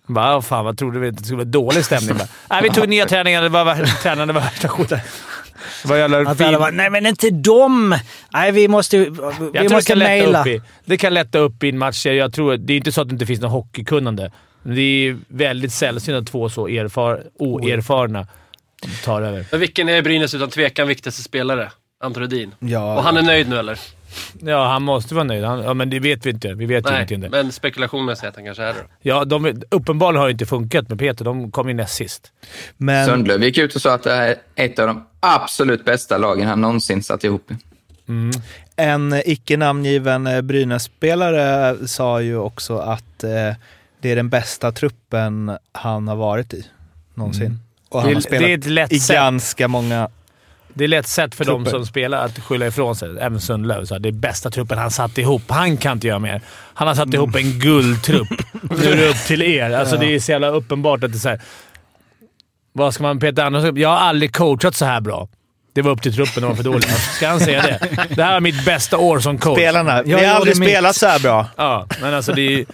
"Åh, fan, vad trodde vi det skulle vara dålig stämning? Bara, Nej, vi tog nya träningar. Det var, vär- tränarna var värsta skiten. Det var jävla Att fin- alla bara, nej men inte dem! Nej, vi måste, vi jag det måste kan, lätta mejla. upp i, det kan lätta upp i en match. Jag tror, det är inte så att det inte finns något hockeykunnande. Det är väldigt sällsynt att två så erfar, oerfarna tar över. Men vilken är Brynäs utan tvekan viktigaste spelare? Anton Rudin. Ja. Och han är nöjd nu eller? Ja, han måste vara nöjd. Han, ja, men det vet vi inte. Vi vet Nej, ingenting det. men spekulationen säger att han kanske är det då. Ja, de, uppenbarligen har det inte funkat med Peter. De kom ju näst sist. Men Sundlöv gick ut och sa att det här är ett av de absolut bästa lagen han någonsin satt ihop i. en icke namngiven eh, Brynäs-spelare sa ju också att eh, det är den bästa truppen han har varit i någonsin. Och han Det är- har spelat det är ett lätt i sätt. ganska många... Det är lätt sätt för de som spelar att skylla ifrån sig. Även Sundlöv sa det är bästa truppen han satt ihop. Han kan inte göra mer. Han har satt ihop en guldtrupp. Nu är det upp till er. Alltså, Det är så jävla uppenbart att det är så här, Vad ska man... Peter Andersson, jag har aldrig coachat så här bra. Det var upp till truppen, de var för dåliga. Ska han säga det? Det här är mitt bästa år som coach. Spelarna. Vi Jag har gjorde aldrig mitt. spelat så här bra. Ja, men alltså det är,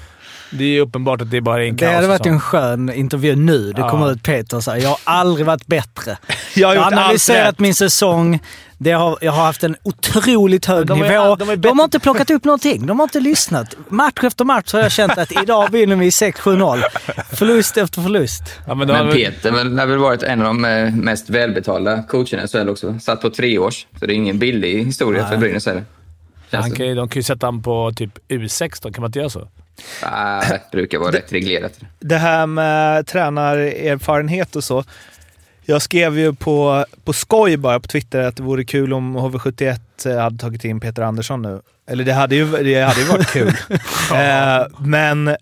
det är uppenbart att det bara är en Det kaos. hade varit en skön intervju nu. Det Ja. kommer ut Peter och säger jag har aldrig varit bättre. Jag har Jag har analyserat min säsong. Det har, jag har haft en otroligt hög De är- nivå. de är De, har inte plockat upp någonting. De har inte lyssnat. Match efter match har jag känt att idag vinner vi 6-7-0. Förlust efter förlust. Ja, men, Men Peter väl, har väl varit en av de eh, mest välbetalda coacherna i SHL också. Satt på tre års, så det är ingen billig historia för Brynäs heller. Han det. kan, de kan ju sätta honom på typ U16. Kan man inte göra så? Ah, det brukar vara rätt reglerat. Det här med tränarerfarenhet och så. Jag skrev ju på, på skoj bara på Twitter att det vore kul om HV71 hade tagit in Peter Andersson nu. Eller det hade ju, det hade ju varit kul. eh, men eh,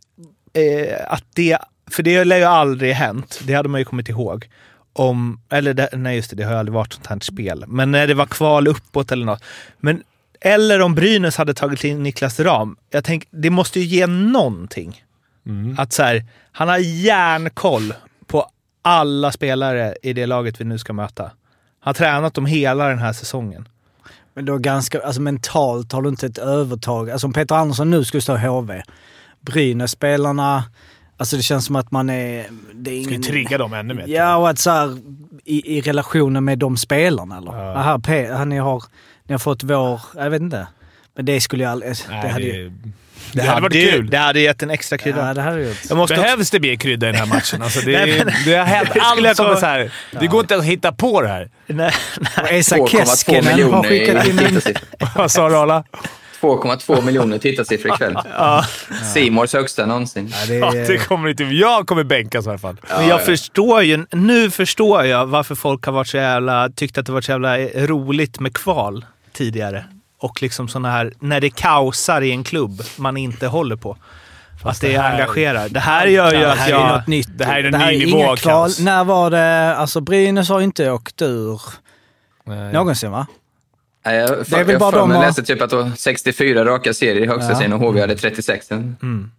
att det... För det lär ju aldrig hänt. Det hade man ju kommit ihåg. Om, eller det, nej just det, det har ju aldrig varit sånt här spel. Men när det var kval uppåt eller något. Men, eller om Brynäs hade tagit in Niklas Ram. Jag tänker, det måste ju ge någonting. Att så här, han har järnkoll på alla spelare i det laget vi nu ska möta. Han har tränat dem hela den här säsongen. Men då ganska, alltså mentalt har du inte ett övertag. Alltså om Peter Andersson nu skulle stå HV. Brynäs-spelarna, alltså det känns som att man är... Det är Ska ju ingen, trigga dem ännu mer. Ja, och att så här, i, i relationen med de spelarna eller? Ja. Aha, Pe, han, har, ni har fått vår... Jag vet inte. Men det skulle jag aldrig... Nej, det hade det, ju... det, hade varit ju- kul. Det hade gett en extra krydda. Ja, det hade gjort. Jag måste också, Behövs det mer krydda i den här matchen? Alltså det, Nej, men- det har hänt Det allt som är så här. Det går inte att hitta på det här. nej, Esa 2,2 Keskinen har miljoner skickat in. Vad sa du Arla? 2,2 miljoner tittarsiffror ikväll. Simors högsta någonsin. Ja, det Ja, det är, kommer inte... Jag kommer bänkas i alla fall. men jag förstår ju, nu förstår jag varför folk har varit så jävla, tyckt att det varit så jävla roligt med kval tidigare. Och liksom såna här, när det kaosar i en klubb man inte håller på. att det engagerar. Det här gör ju det att här är jag... något nytt. det här är en det här ny nivå av kaos. När var det... Alltså Brynäs har ju inte åkt ur Nej. någonsin va? Nej, Jag, Det är väl jag bara de har- läste typ att det var 64 raka serier i högsta Ja. serien och HV hade 36. Mm.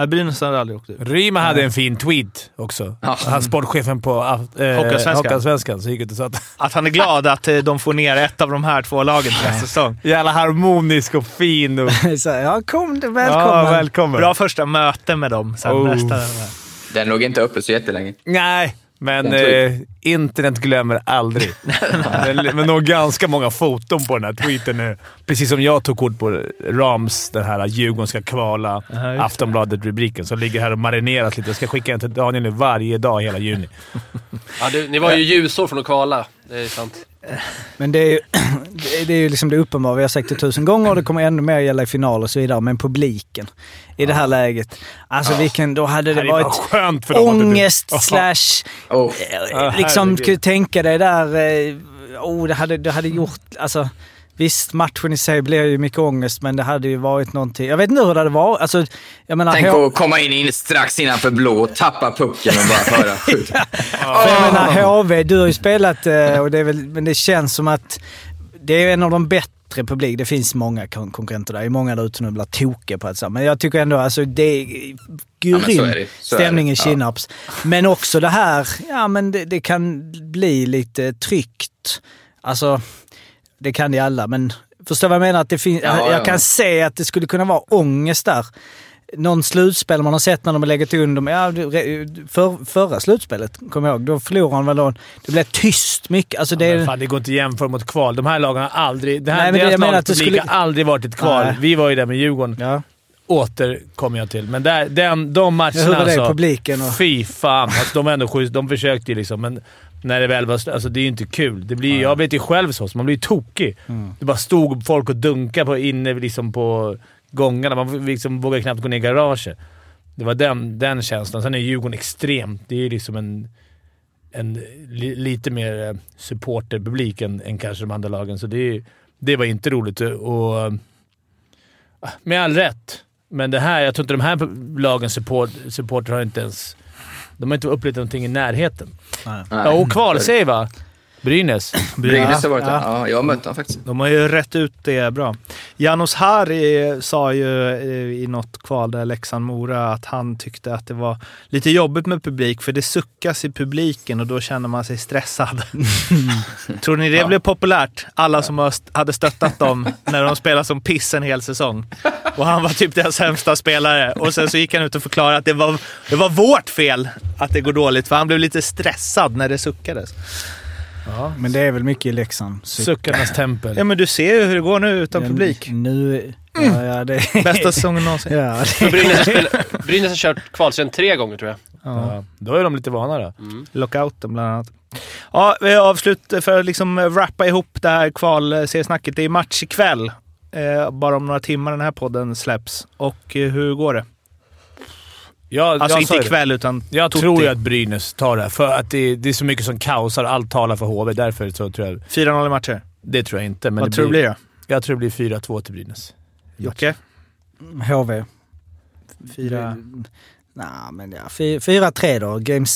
Nej, Brynäs hade aldrig åkt ut. Ryma hade en fin tweet också. Ja. Han sportchefen på äh, Hockeyallsvenskan. Hockeyallsvenskan så gick ut och sa att Att han är glad att eh, de får ner ett av de här två lagen till nästa säsong. jävla harmonisk och fin. Och, Så, ja, kom, välkommen. Ja, välkommen. Bra första möte med dem sen Oh. nästa... Den låg inte uppe så jättelänge. Nej, men eh, internet glömmer aldrig. men, men nog ganska många foton på den här tweeten nu. Precis som jag tog kort på Rams, den här Djurgården ska kvala. Aftonbladet-rubriken, som ligger här och marineras lite. Jag ska skicka den till Daniel nu varje dag hela juni. Ja, det, ni var ju ljusår från att kvala. Det är sant. Men det är ju, det är- ju liksom det uppenbara. Vi har sagt det tusen gånger och det kommer ännu mer gälla i final och så vidare. Men publiken i det här läget. Alltså vilken, då hade det Det var varit skönt för ångest Ja. slash... Oh. liksom, herregud. skulle tänka dig där... eh, Oh, det hade, det hade gjort... Alltså, visst, matchen i sig blir ju mycket ångest, men det hade ju varit någonting... Jag vet inte hur det hade varit. Alltså, jag menar... Tänk H- att komma in, in strax innanför blå, tappa pucken och bara höra skjut. För jag menar HV, du har ju spelat eh, och det är väl, men det känns som att det är en av de bättre publik. Det finns många kon- konkurrenter där. Det är många där ute nu blir tokiga på säga. Men jag tycker ändå alltså det är grym det. Så är det. stämning i Ja. Kinnarps. Men också det här, ja men det, det kan bli lite tryggt. Alltså, det kan det i alla, men förstår vad jag menar? Att det finns, Ja, jag ja. kan se att det skulle kunna vara ångest där. Någon slutspel man har sett när de har legat under. Ja, för, förra slutspelet, kommer jag ihåg, då förlorade han väl då. Det blev tyst mycket. Alltså det Men är, fan, det går inte att jämföra mot kval. De här lagen har aldrig... Det här, Nej, deras jag menar lag att det publik skulle- har aldrig varit ett kval. Nej. Vi var ju där med Djurgården. ja. Återkommer jag till. Men där, den, de matcherna Hur var det, alltså. publiken och- Fy fan. Alltså, de var ändå schysst. De försökte ju liksom, men när det väl var Alltså det är ju inte kul. Det blir, jag vet ju själv så, så man blir ju tokig. Mm. Det bara stod folk och dunkade på, inne liksom på gångarna. Man liksom vågade knappt gå ner i garaget. Det var den, den känslan. Sen är Djurgården extremt. Det är ju liksom en, en li, lite mer eh, supporterpublik än, än kanske de andra lagen, så det, det var inte roligt. Och, eh, med all rätt. Men det här, jag tror inte de här lagens support, supporter har inte ens... De har inte upplevt någonting i närheten. Nej. Ja, och kvalseger va? Brynäs. Brynäs har varit. Ja. Ja, jag har mött dem faktiskt. De har ju rätt ut det bra. Janos Harry sa ju eh, i något kval där Leksand-Mora att han tyckte att det var lite jobbigt med publik för det suckas i publiken och då känner man sig stressad. Tror ni det blev populärt? Alla som hade stöttat dem när de spelade som piss en hel säsong. Och han var typ deras sämsta spelare. Och sen så gick han ut och förklarade att det var, det var vårt fel att det går dåligt för han blev lite stressad när det suckades. Ja. Men det är väl mycket i Leksand. Suckarnas tempel. Ja men du ser ju hur det går nu utan publik. Nu... Ja, ja, det, Bästa säsongen någonsin. ja, det, Brynäs, har spelat- Brynäs har kört kvalserien tre gånger tror jag. Ja. Ja, då är de lite vana då. Lockouten bland annat. Ja, vi avslut för att liksom wrappa ihop det här kvalseriesnacket. Det är match ikväll. Eh, bara om några timmar den här podden släpps. Och eh, hur går det? Ja, Alltså jag inte ju det. ikväll utan Jag Tutti. tror ju att Brynäs tar det här, för att det, det är så mycket som kaosar. Allt talar för HV. Därför så tror jag... 4-0 i matcher. Det tror jag inte, men Vad det tror du blir då? Jag tror det blir 4-2 till Brynäs. Jocke? HV. Fyra... Nej, men ja. fy- 4-3 då. Game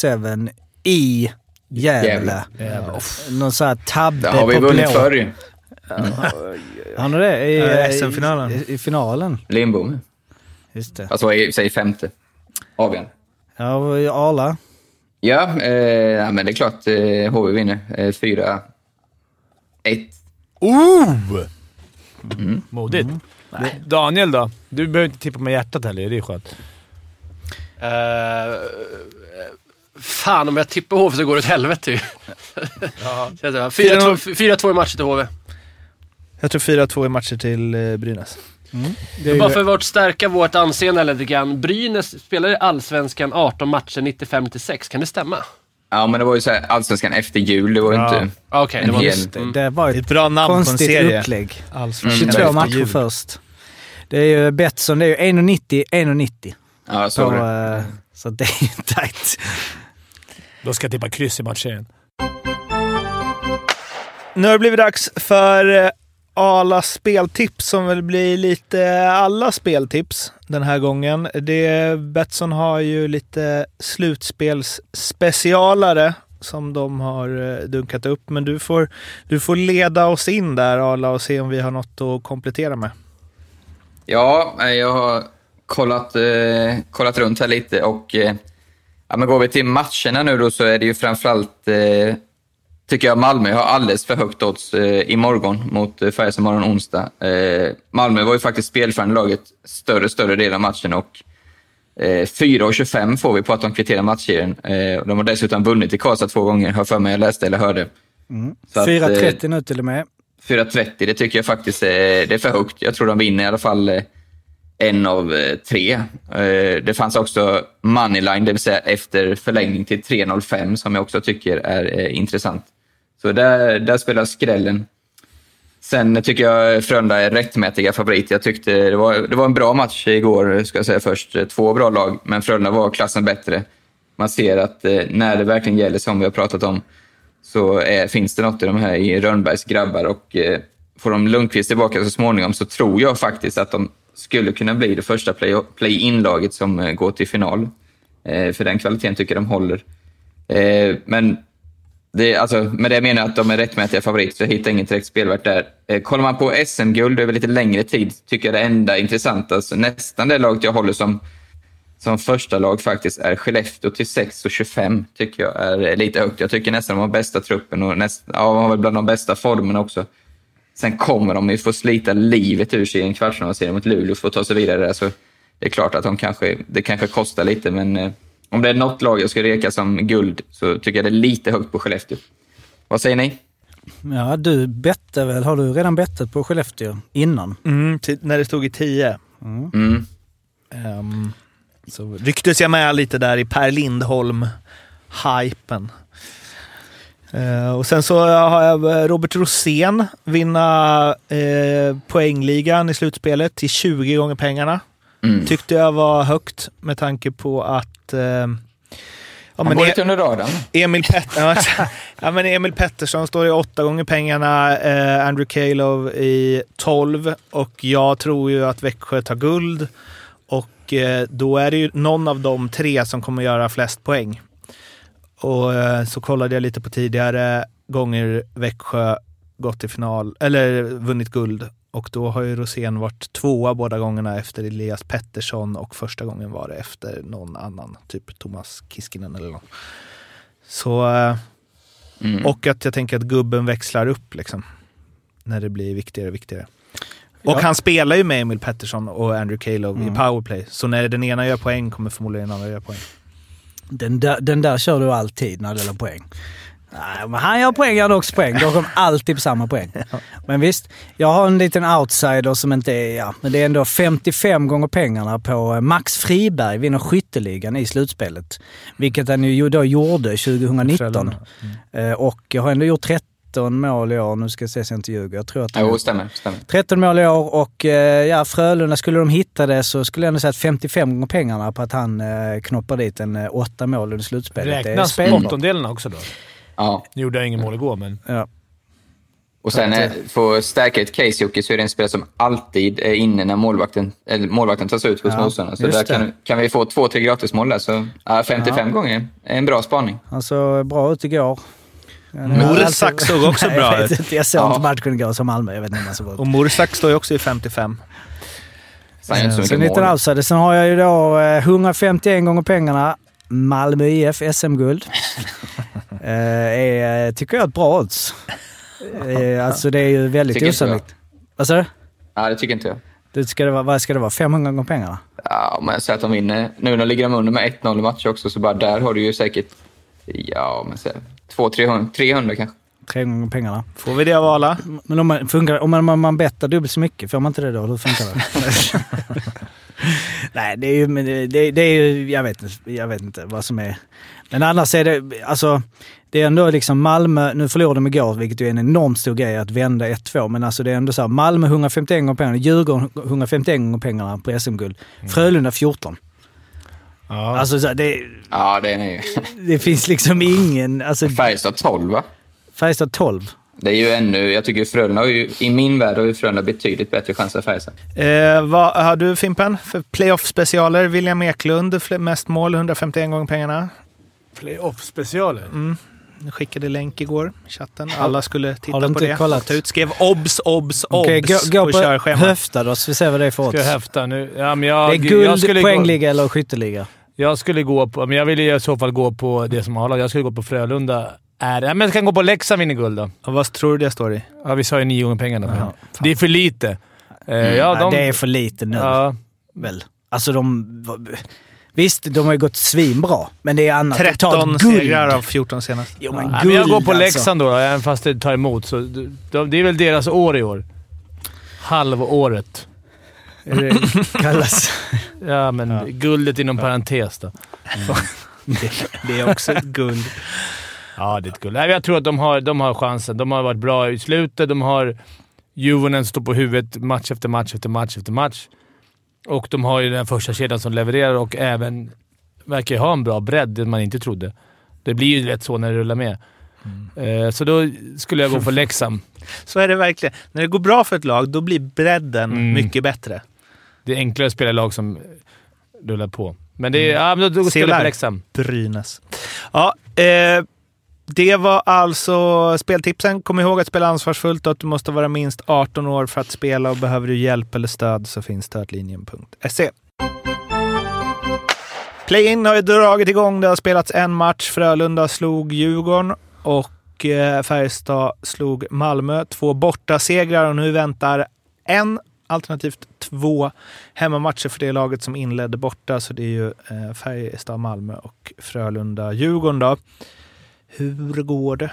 7 i Gävle. Gävle. Någon sån här tabbe Det har vi på vunnit blå. förr ju. Har ni det? I- SM-finalen. I, I finalen. Lindbom. Just det. Alltså, i- säg femte. Avgörande. Ja, Arla. Ja, eh, ja, men det är klart eh, HV vinner. Eh, 4-1. Oh! Modigt. Nej. Daniel då? Du behöver inte tippa med hjärtat heller, det är skönt. Uh, fan, om jag tippar HV så går det åt helvete ju. Så jag säger, 4-2 4-2 i matcher till HV. Jag tror 4-2 i matcher till eh, Brynäs. Det är Bara för att stärka vårt anseende lite grann. Brynäs spelar i Allsvenskan 18 matcher 95-96. Kan det stämma? Ja, men det var ju så här, allsvenskan efter jul. Det var ju Ja. inte Ah, Okej, en det var hel... det var Det är ett ett bra namn på en konstigt serie. upplägg. Allsvenskan 22 efter matcher jul. först. Det är ju Betsson, det är ju 1,90, 1,90. Ja, så Så, var det. eh, så det är ju tajt. Då ska jag tippa kryss i matchserien. Nu har det blivit dags för alla speltips som väl blir lite alla speltips den här gången. Det, Betsson har ju lite slutspelsspecialare som de har eh, dunkat upp. Men du får, du får leda oss in där Arla och se om vi har något att komplettera med. Ja, jag har kollat, eh, kollat runt här lite och eh, ja, men går vi till matcherna nu då så är det ju framförallt eh, tycker jag Malmö har alldeles för högt odds eh, imorgon mot eh, Färjestad imorgon onsdag. Eh, Malmö var ju faktiskt spelförande laget större större del av matchen och eh, 4,25 får vi på att de kvitterar matchserien. Eh, de har dessutom vunnit i Karlstad två gånger, har för mig jag läste eller hörde. Mm. Så att, 4.30 nu till och med. 4.30, det tycker jag faktiskt är, det är för högt. Jag tror de vinner i alla fall eh, en av eh, tre. Eh, Det fanns också moneyline, det vill säga efter förlängning till 3.05 som jag också tycker är eh, intressant. Så där, där spelar skrällen. Sen tycker jag Frölunda är rättmätiga favorit. Jag tyckte det var, det var en bra match igår, ska jag säga först. Två bra lag, men Frölunda var klassen bättre. Man ser att eh, när det verkligen gäller, som vi har pratat om, så är, finns det något i de här i Rönnbergs grabbar. Och eh, får de Lundqvist tillbaka så småningom så tror jag faktiskt att de skulle kunna bli det första play- play-in-laget som eh, går till final. Eh, för den kvaliteten tycker jag de håller. Eh, men det, alltså, med det menar jag att de är rättmätiga favoriter, så jag hittar inget direkt spelvärt där. Eh, kollar man på SM-guld över lite längre tid tycker jag det enda intressanta, alltså nästan det laget jag håller som, som första lag faktiskt är Skellefteå till 6,25 tycker jag är lite högt. Jag tycker nästan de har bästa truppen och näst, ja, de har väl bland de bästa formerna också. Sen kommer de ju få slita livet ur sig i en kvartsfinalserie mot Luleå för att ta sig vidare där. Så det är klart att de kanske, det kanske kostar lite, men eh, om det är något lag jag ska reka som guld så tycker jag det är lite högt på Skellefteå. Vad säger ni? Ja, du bette väl? Har du redan bettat på Skellefteå innan? Mm, när det stod i 10. Mm. Ehm, så rycktes jag med lite där i Per Lindholm-hypen. Eh, och sen så har jag eh, Robert Rosén vinna uh, poängligan i slutspelet till 20 gånger pengarna. Mm. Tyckte jag var högt med tanke på att uh, Ja, Han går E- lite under radarn. Emil, Pet ja, ja, men Emil Pettersson står i åtta gånger pengarna, eh, Andrew Kalov i 12 och jag tror ju att Växjö tar guld. Och eh, då är det ju någon av de tre som kommer göra flest poäng. Och eh, så kollade jag lite på tidigare gånger Växjö gått till final, eller vunnit guld. Och då har ju Rosén varit tvåa båda gångerna efter Elias Pettersson och första gången var det efter någon annan, typ Thomas Kiskinen eller någon. Så, eh, Mm. och att jag tänker att gubben växlar upp liksom. När det blir viktigare och viktigare. Och Ja. han spelar ju med Emil Pettersson och Andrew Kalov Mm. i powerplay. Så när den ena gör poäng kommer förmodligen den andra göra poäng. Den där, den där kör du alltid när det gäller poäng. Nej, men han gör poäng, jag gör också poäng. Då kommer alltid på samma poäng. Men visst, jag har en liten outsider som inte är... Ja, men det är ändå 55 gånger pengarna på eh, Max Friberg vinner skytteligan i slutspelet. Vilket han ju då gjorde 2019. Frölunda. Eh, Och har ändå gjort 13 mål i år. Nu ska jag se så jag inte ljuger. Jag tror att Jo, stämmer. stämmer. 13 mål i år och eh, ja, Frölunda, skulle de hitta det så skulle jag ändå säga att 55 gånger pengarna på att han eh, knoppar dit en åtta mål under slutspelet. Det är Räknas åttondelarna också då? Ja. Nu gjorde jag ingen mål igår, men... Ja. Och sen eh, för att stärka ett case, Jocke, så är det en spelare som alltid är inne när målvakten, eller målvakten tas ut hos Ja, motståndarna. Så där kan, kan vi få två, tre gratismål där. Så ja, 55 Ja. gånger är en bra spaning. Han såg bra ut igår. Mursak såg också Nej, bra ut. Jag såg Ja. inte matchen igår som Malmö. Jag vet inte hur han såg ut. Och Mursak står ju också i 55. Så han gör inte så Sen liten mål. outsider. Sen har jag ju då eh, 151 gånger pengarna. Malmö IF SM-guld. eh, är, tycker jag, ett bra odds. Eh, alltså det är ju väldigt Tycker jag. osannolikt. Vad sa du? Ja, det tycker inte jag. Det ska det vara, vad ska det vara? 500 gånger pengarna? Ja, om jag säger att de vinner. Nu när ligger de under med 1-0 i matcher också, så bara där har du ju säkert, ja, men säg 200-300 300 kanske. Tre gånger pengarna. Får vi det av alla? Men om man, funkar, om man, om man bettar dubbelt så mycket, får man inte det då? Hur funkar det? Nej, det är ju, men det, det, är ju, jag vet, inte, jag vet inte vad som är... Men annars är det, alltså, det är ändå liksom Malmö, nu förlorade de igår, vilket ju är en enormt stor grej att vända 1-2, men alltså det är ändå så här, Malmö 151 gånger pengarna, Djurgården 151 gånger pengarna på SM-guld, Frölunda 14. Ja. Alltså så här, det, Ja, det är ni det finns liksom ingen, alltså Färjestad 12, va? Färjestad 12. Det är ju ännu, jag tycker Frölunda har ju, i min värld har ju Frölunda betydligt bättre chans än Färjestad. Eh, vad har du Fimpen för playoff-specialer? William Eklund, mest mål, 151 gånger pengarna. Playoff-specialer? Mm. Jag skickade länk igår i chatten. Alla skulle titta du på det. kollat? Ta ut, skrev obs, obs, obs Okej, gå, gå på på körschemat. höfta då, så vi ser vad det är för odds. Ska jag häfta nu? Ja, men jag, det är guld, jag skulle gå- poängliga eller skytteliga. Jag skulle gå på, men jag vill i så fall gå på det som har Jag skulle gå på Frölunda. Är, ja, men jag kan gå på Leksand vinner guld då. Och vad tror du det står i? Ja, vi sa ju nio gånger pengarna. Jaha, det är för lite. Eh, Mm. ja, Ja, de, det är för lite nu. Ja, Väl. Alltså de... Visst, de har ju gått svinbra, men det är annat. 13 guld. segrar av 14 senast. Jo, men Nej, men jag går på guld, Leksand då, då, även fast det tar emot. Så de, de, det är väl deras år i år. Halvåret. Det, Kallas. ja, men guldet inom parentes då. Det, det är också ett guld. Ja, det är guld. Jag tror att de har, de har chansen. De har varit bra i slutet. De har Juvonen står på huvudet match efter match efter match efter match. Och de har ju den första kedjan som levererar och även verkar ju ha en bra bredd, det man inte trodde. Det blir ju lätt så när det rullar med. Eh, Så då skulle jag gå för Leksand. Så är det verkligen. När det går bra för ett lag, då blir bredden Mm. mycket bättre. Det är enklare att spela lag som rullar på. Men det är, ja, men då, då spelar jag på Leksand. Brynäs. Ja, eh, det var alltså speltipsen. Kom ihåg att spela ansvarsfullt och att du måste vara minst 18 år för att spela och behöver du hjälp eller stöd så finns stödlinjen.se. Play-in har ju dragit igång. Det har spelats en match. Frölunda slog Djurgården och eh, Färjestad slog Malmö. Två bortasegrar och nu väntar en, alternativt två hemmamatcher för det laget som inledde borta. Så det är ju eh, Färjestad-Malmö och Frölunda-Djurgården då. Hur går det?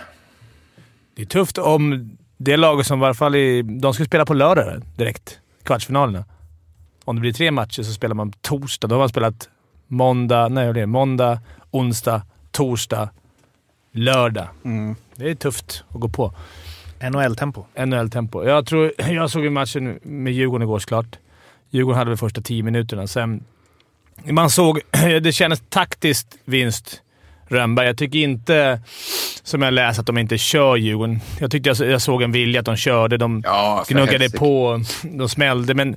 Det är tufft om det laget som i varje fall är, De ska spela på lördag direkt, kvartsfinalerna. Om det blir tre matcher så spelar man torsdag. Då har man spelat måndag, nej vad är det? måndag, onsdag, torsdag, lördag. Det är tufft att gå på. NHL-tempo. NHL-tempo. Jag, tror, jag såg ju matchen med Djurgården igår såklart. Djurgården hade väl första tio minuterna. Sen, man såg... Det kändes taktiskt vinst Rönnberg. Jag tycker inte, som jag läst, att de inte kör Djurgården. Jag tyckte jag, jag såg en vilja att de körde. De Ja, gnuggade helsike. på, de smällde, men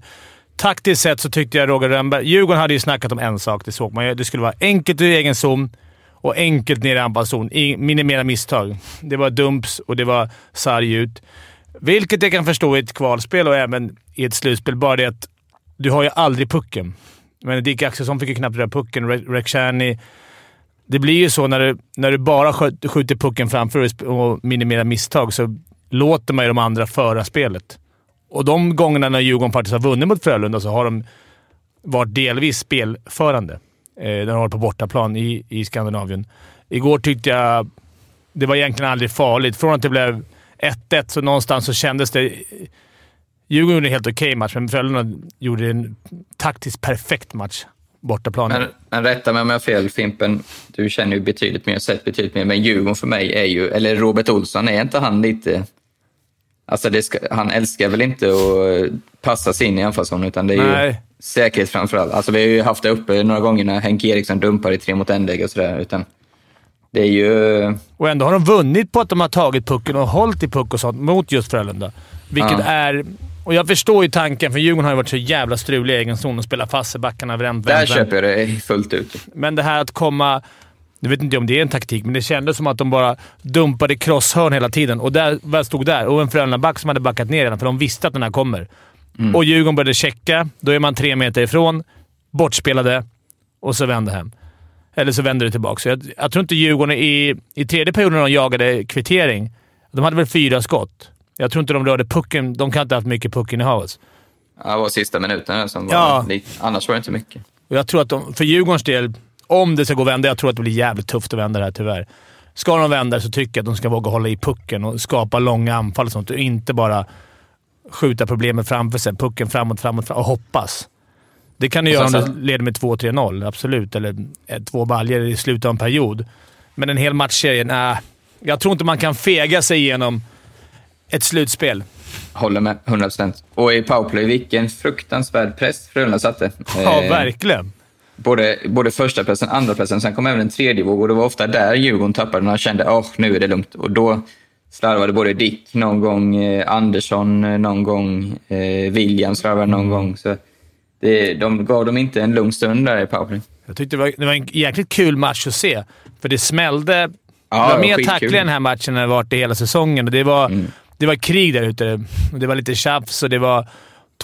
taktiskt sett så tyckte jag Roger Rönnberg... Djurgården hade ju snackat om en sak, det såg man. Det skulle vara enkelt i egen zon och enkelt nere i anfallszon. Minimera misstag. Det var dumps och det var sarg ut. Vilket jag kan förstå i ett kvalspel och även i ett slutspel. Bara det att du har ju aldrig pucken. Men Dick Axelsson fick ju knappt röra pucken. Re- Rekshani. Det blir ju så när du, när du bara skjuter pucken framför och och minimerar misstag så låter man ju de andra föra spelet. Och de gångerna när Djurgården faktiskt har vunnit mot Frölunda så har de varit delvis spelförande. Eh, när de har varit på bortaplan i, i Skandinavien. Igår tyckte jag det var egentligen aldrig farligt. Från att det blev 1-1 så någonstans så kändes det... Djurgården gjorde en helt okej match, men Frölunda gjorde en taktiskt perfekt match bortaplan. Men, men rätta mig om jag har fel, Fimpen. Du känner ju betydligt mer, sett betydligt mer. Men Djurgården för mig är ju, eller Robert Olsson, är inte han lite... Alltså ska, han älskar väl inte att passa sig in i anfallszon, utan det är Nej. ju säkerhet framför allt. Alltså vi har ju haft det uppe några gånger när Henke Eriksson dumpar i tre mot en-läge och sådär. Utan det är ju... Och ändå har de vunnit på att de har tagit pucken och hållit i puck och sånt mot just Frölunda. Vilket Ja. är... Och jag förstår ju tanken, för Djurgården har ju varit så jävla strulig i egen zon och spelat fast i backarna. Vänt, Där vänt, vänt. köper jag det fullt ut. Men det här att komma... Jag vet inte om det är en taktik, men det kändes som att de bara dumpade crosshörn hela tiden. Och där, vad stod där? Och en Frölunda-back som hade backat ner redan, för de visste att den här kommer. Mm. Och Djurgården började checka. Då är man tre meter ifrån, bortspelade och så vände hem. Eller så vände det tillbaka. Så jag, jag tror inte Djurgården i, i tredje perioden när de jagade kvittering, de hade väl fyra skott. Jag tror inte de rörde pucken. De kan inte ha haft mycket puckinnehav. Ja, Det var sista minuten som var Ja. lite, Annars var det inte mycket. Och jag tror att de, för Djurgårdens del, om det ska gå att vända, jag tror att det blir jävligt tufft att vända det här tyvärr. Ska de vända så tycker jag att de ska våga hålla i pucken och skapa långa anfall och sånt och inte bara skjuta problemet framför sig. Pucken framåt, framåt, framåt och hoppas. Det kan du göra om du leder med 2-3-0, absolut. Eller två baljor i slutet av en period. Men en hel matchserie, nej. Jag tror inte man kan fega sig igenom ett slutspel. Håller med, 100 procent. Och i powerplay, vilken fruktansvärd press Frölunda satte. Ja, Eh, verkligen. Både, både första pressen andra pressen. Sen kom även en tredje våg och det var ofta där Djurgården tappade när de kände att nu är det lugnt. Och då slarvade både Dick någon gång, eh, Andersson eh, någon gång, eh, William slarvade någon gång. Så det, de gav dem inte en lugn stund där i powerplay. Jag tyckte det var, det var en jäkligt kul match att se, för det smällde. Ja, det var mer tacklingar den här matchen än det varit i hela säsongen. Och det, var, det var krig där ute. Det var lite tjafs och det var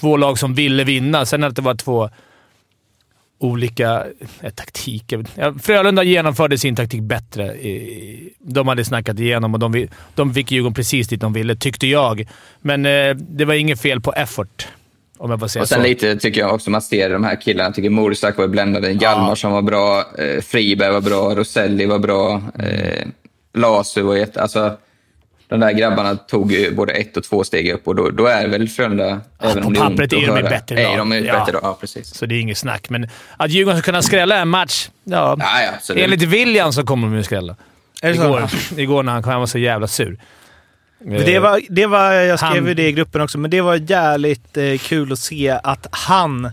två lag som ville vinna. Sen att det var två olika eh, taktiker. Ja, Frölunda genomförde sin taktik bättre. I- De hade snackat igenom och de, de fick Djurgården precis dit de ville, tyckte jag. Men eh, det var inget fel på effort, om jag får säga Och sen så. lite tycker jag också man ser de här killarna. Jag tycker Morsak var bländande. Hjalmarsson var bra, eh, Friberg var bra, Roselli var bra, eh, Lasu var jätte... Alltså, de där grabbarna tog ju både ett och två steg upp och då, då är väl Frölunda, även på om det är ont pappret att är de höra, bättre lag. Är de Ja. bättre? Ja, precis. Så det är inget snack. Men att Djurgården ska kunna skrälla en match, ja. Ja, ja, absolut. enligt William så kommer de ju skrälla. Är? Igår, igår när han kom, han var så jävla sur. Men det var, det var, jag skrev ju det i gruppen också, men det var jävligt eh, kul att se att han,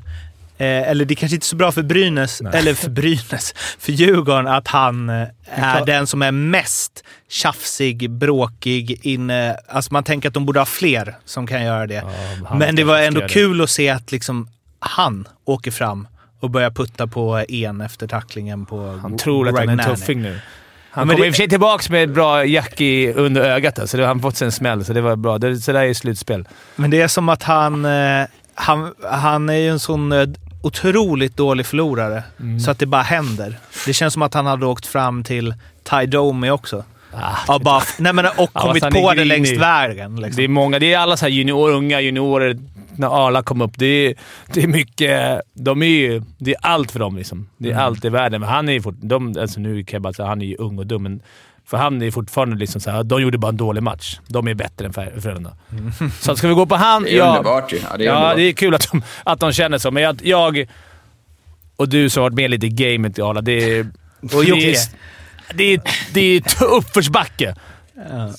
eh, eller det kanske inte är så bra för Brynäs, eller för Brynäs, för Djurgården, att han eh, är den som är mest tjafsig, bråkig, inne. Alltså man tänker att de borde ha fler som kan göra det. han men det var ändå det. kul att se att liksom han åker fram och börjar putta på en efter tacklingen på Han tror att han är en tuffing nu. Ja, Han men kom det- i och för sig tillbaka med ett bra jack i, under ögat, alltså. han fått sig en smäll, så det var bra. Det, så där är slutspel. Men det är som att han, eh, han, han är ju en sån otroligt dålig förlorare. Mm. Så att det bara händer. Det känns som att han hade åkt fram till Ty Domi också. ja, bara, nej men, och kommit på det grinig. längs vägen. Liksom. Det är många. Det är alla så här junior, unga juniorer. När Arla kom upp, det är, det är mycket... De är ju, det är allt för dem. Liksom. Det är Mm. allt i världen. Men han är ju fort, de, alltså nu kan jag bara säga han är ju ung och dum, men för han är fortfarande liksom så här, de gjorde bara en dålig match. De är bättre än Frö- Frölunda. Så ska vi gå på han? Det är ja, underbart ju. Ja, det är ja, det är kul att de, att de känner så, men jag, jag och du som har varit med lite i gamet, Arla, det är... Och det, är det, är, det är uppförsbacke,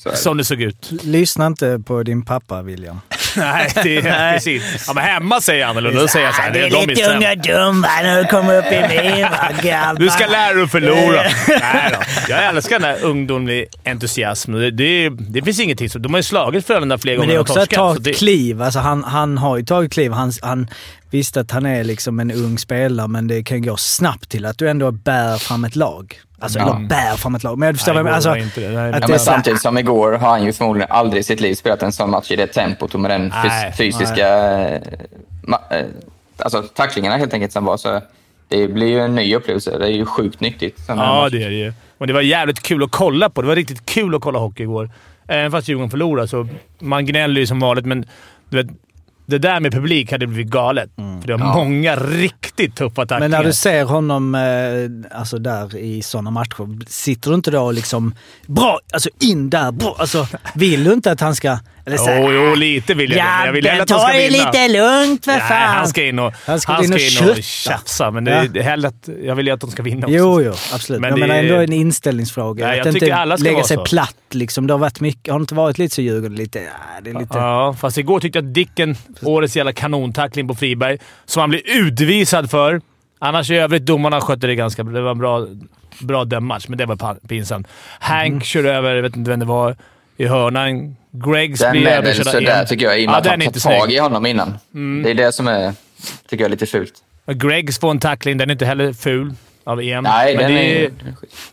det. som det såg ut. Lyssna inte på din pappa, William. Nej, det är precis. Ja, men hemma säger jag annorlunda. Då säger jag såhär. Det är de lite sämst. unga dumma när du kommer upp i min. Du ska lära dig att förlora. Nej då. Jag älskar den här ungdomlig entusiasm. Det, det, det finns ingenting så. De har ju slagit Frölunda flera Men gånger det är och också att ta så det- kliv. Alltså han, han har ju tagit kliv. Han, han visste att han är liksom en ung spelare, men det kan gå snabbt till att du ändå bär fram ett lag. Alltså, Ja. eller bär fram ett lag. Men du förstår Nej, vad jag menar. Alltså, inte det. Nej, att Ja, det är men samtidigt som igår har han ju förmodligen aldrig i sitt liv spelat en sån match i det tempot och med den Nej, fysiska ma- eh, alltså, tacklingarna helt enkelt som var. Så det blir ju en ny upplevelse. Det är ju sjukt nyttigt. Ja, det är det ju. Och det var jävligt kul att kolla på. Det var riktigt kul att kolla hockey igår. Även fast Djurgården förlorade så man gnäller ju som vanligt, men du vet, det där med publik hade blivit galet. För det var Ja. många riktigt tuffa tacklingar. Men när du ser honom eh, alltså där i sådana matcher, sitter du inte då och liksom bra, alltså in där, bra, alltså vill du inte att han ska... Eller så här, Jo, jo, lite vill jag det, men jag vill hellre att de ta ska det vinna. lite lugnt för Nej, fan. han ska in och, Han ska han in ska och in och tjafsa, men det Ja. det hellre att, jag vill ju att de ska vinna också. Jo, jo, absolut. Men Men jag det menar är- ändå en inställningsfråga. Nej, att jag tycker inte alla ska lägga sig så. platt liksom. Det har varit mycket, har det inte varit lite så Djurgården? Lite, ja, det är lite... Ja, fast igår tyckte jag att Dicken, årets jävla kanontackling på Friberg, som han blev utvisad för. Annars i övrigt, domarna skötte det ganska bra. Det var en bra, bra dömmatch, men det var pinsamt. Hank Mhm. kör över, jag vet inte vem det var, i hörnan. Greggs Den blir är överkörd igen. tycker jag, i och med Ja, att den han är tar tag i honom innan. Mm. Det är det som är, tycker jag, lite fult. Greggs får en tackling, den är inte heller ful av en. Nej, men den det, är...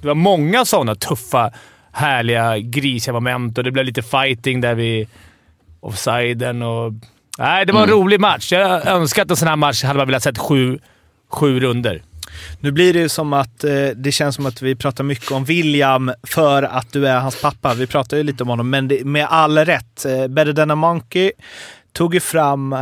det var många sådana tuffa, härliga, grisiga moment och det blev lite fighting där vid offsiden och... Nej, det var en Mm. rolig match. Jag önskar att en sån här match hade man velat sett sju, sju runder. Nu blir det ju som att eh, det känns som att vi pratar mycket om William för att du är hans pappa. Vi pratar ju lite om honom, men det, med all rätt. Eh, Better than a monkey tog ju fram eh,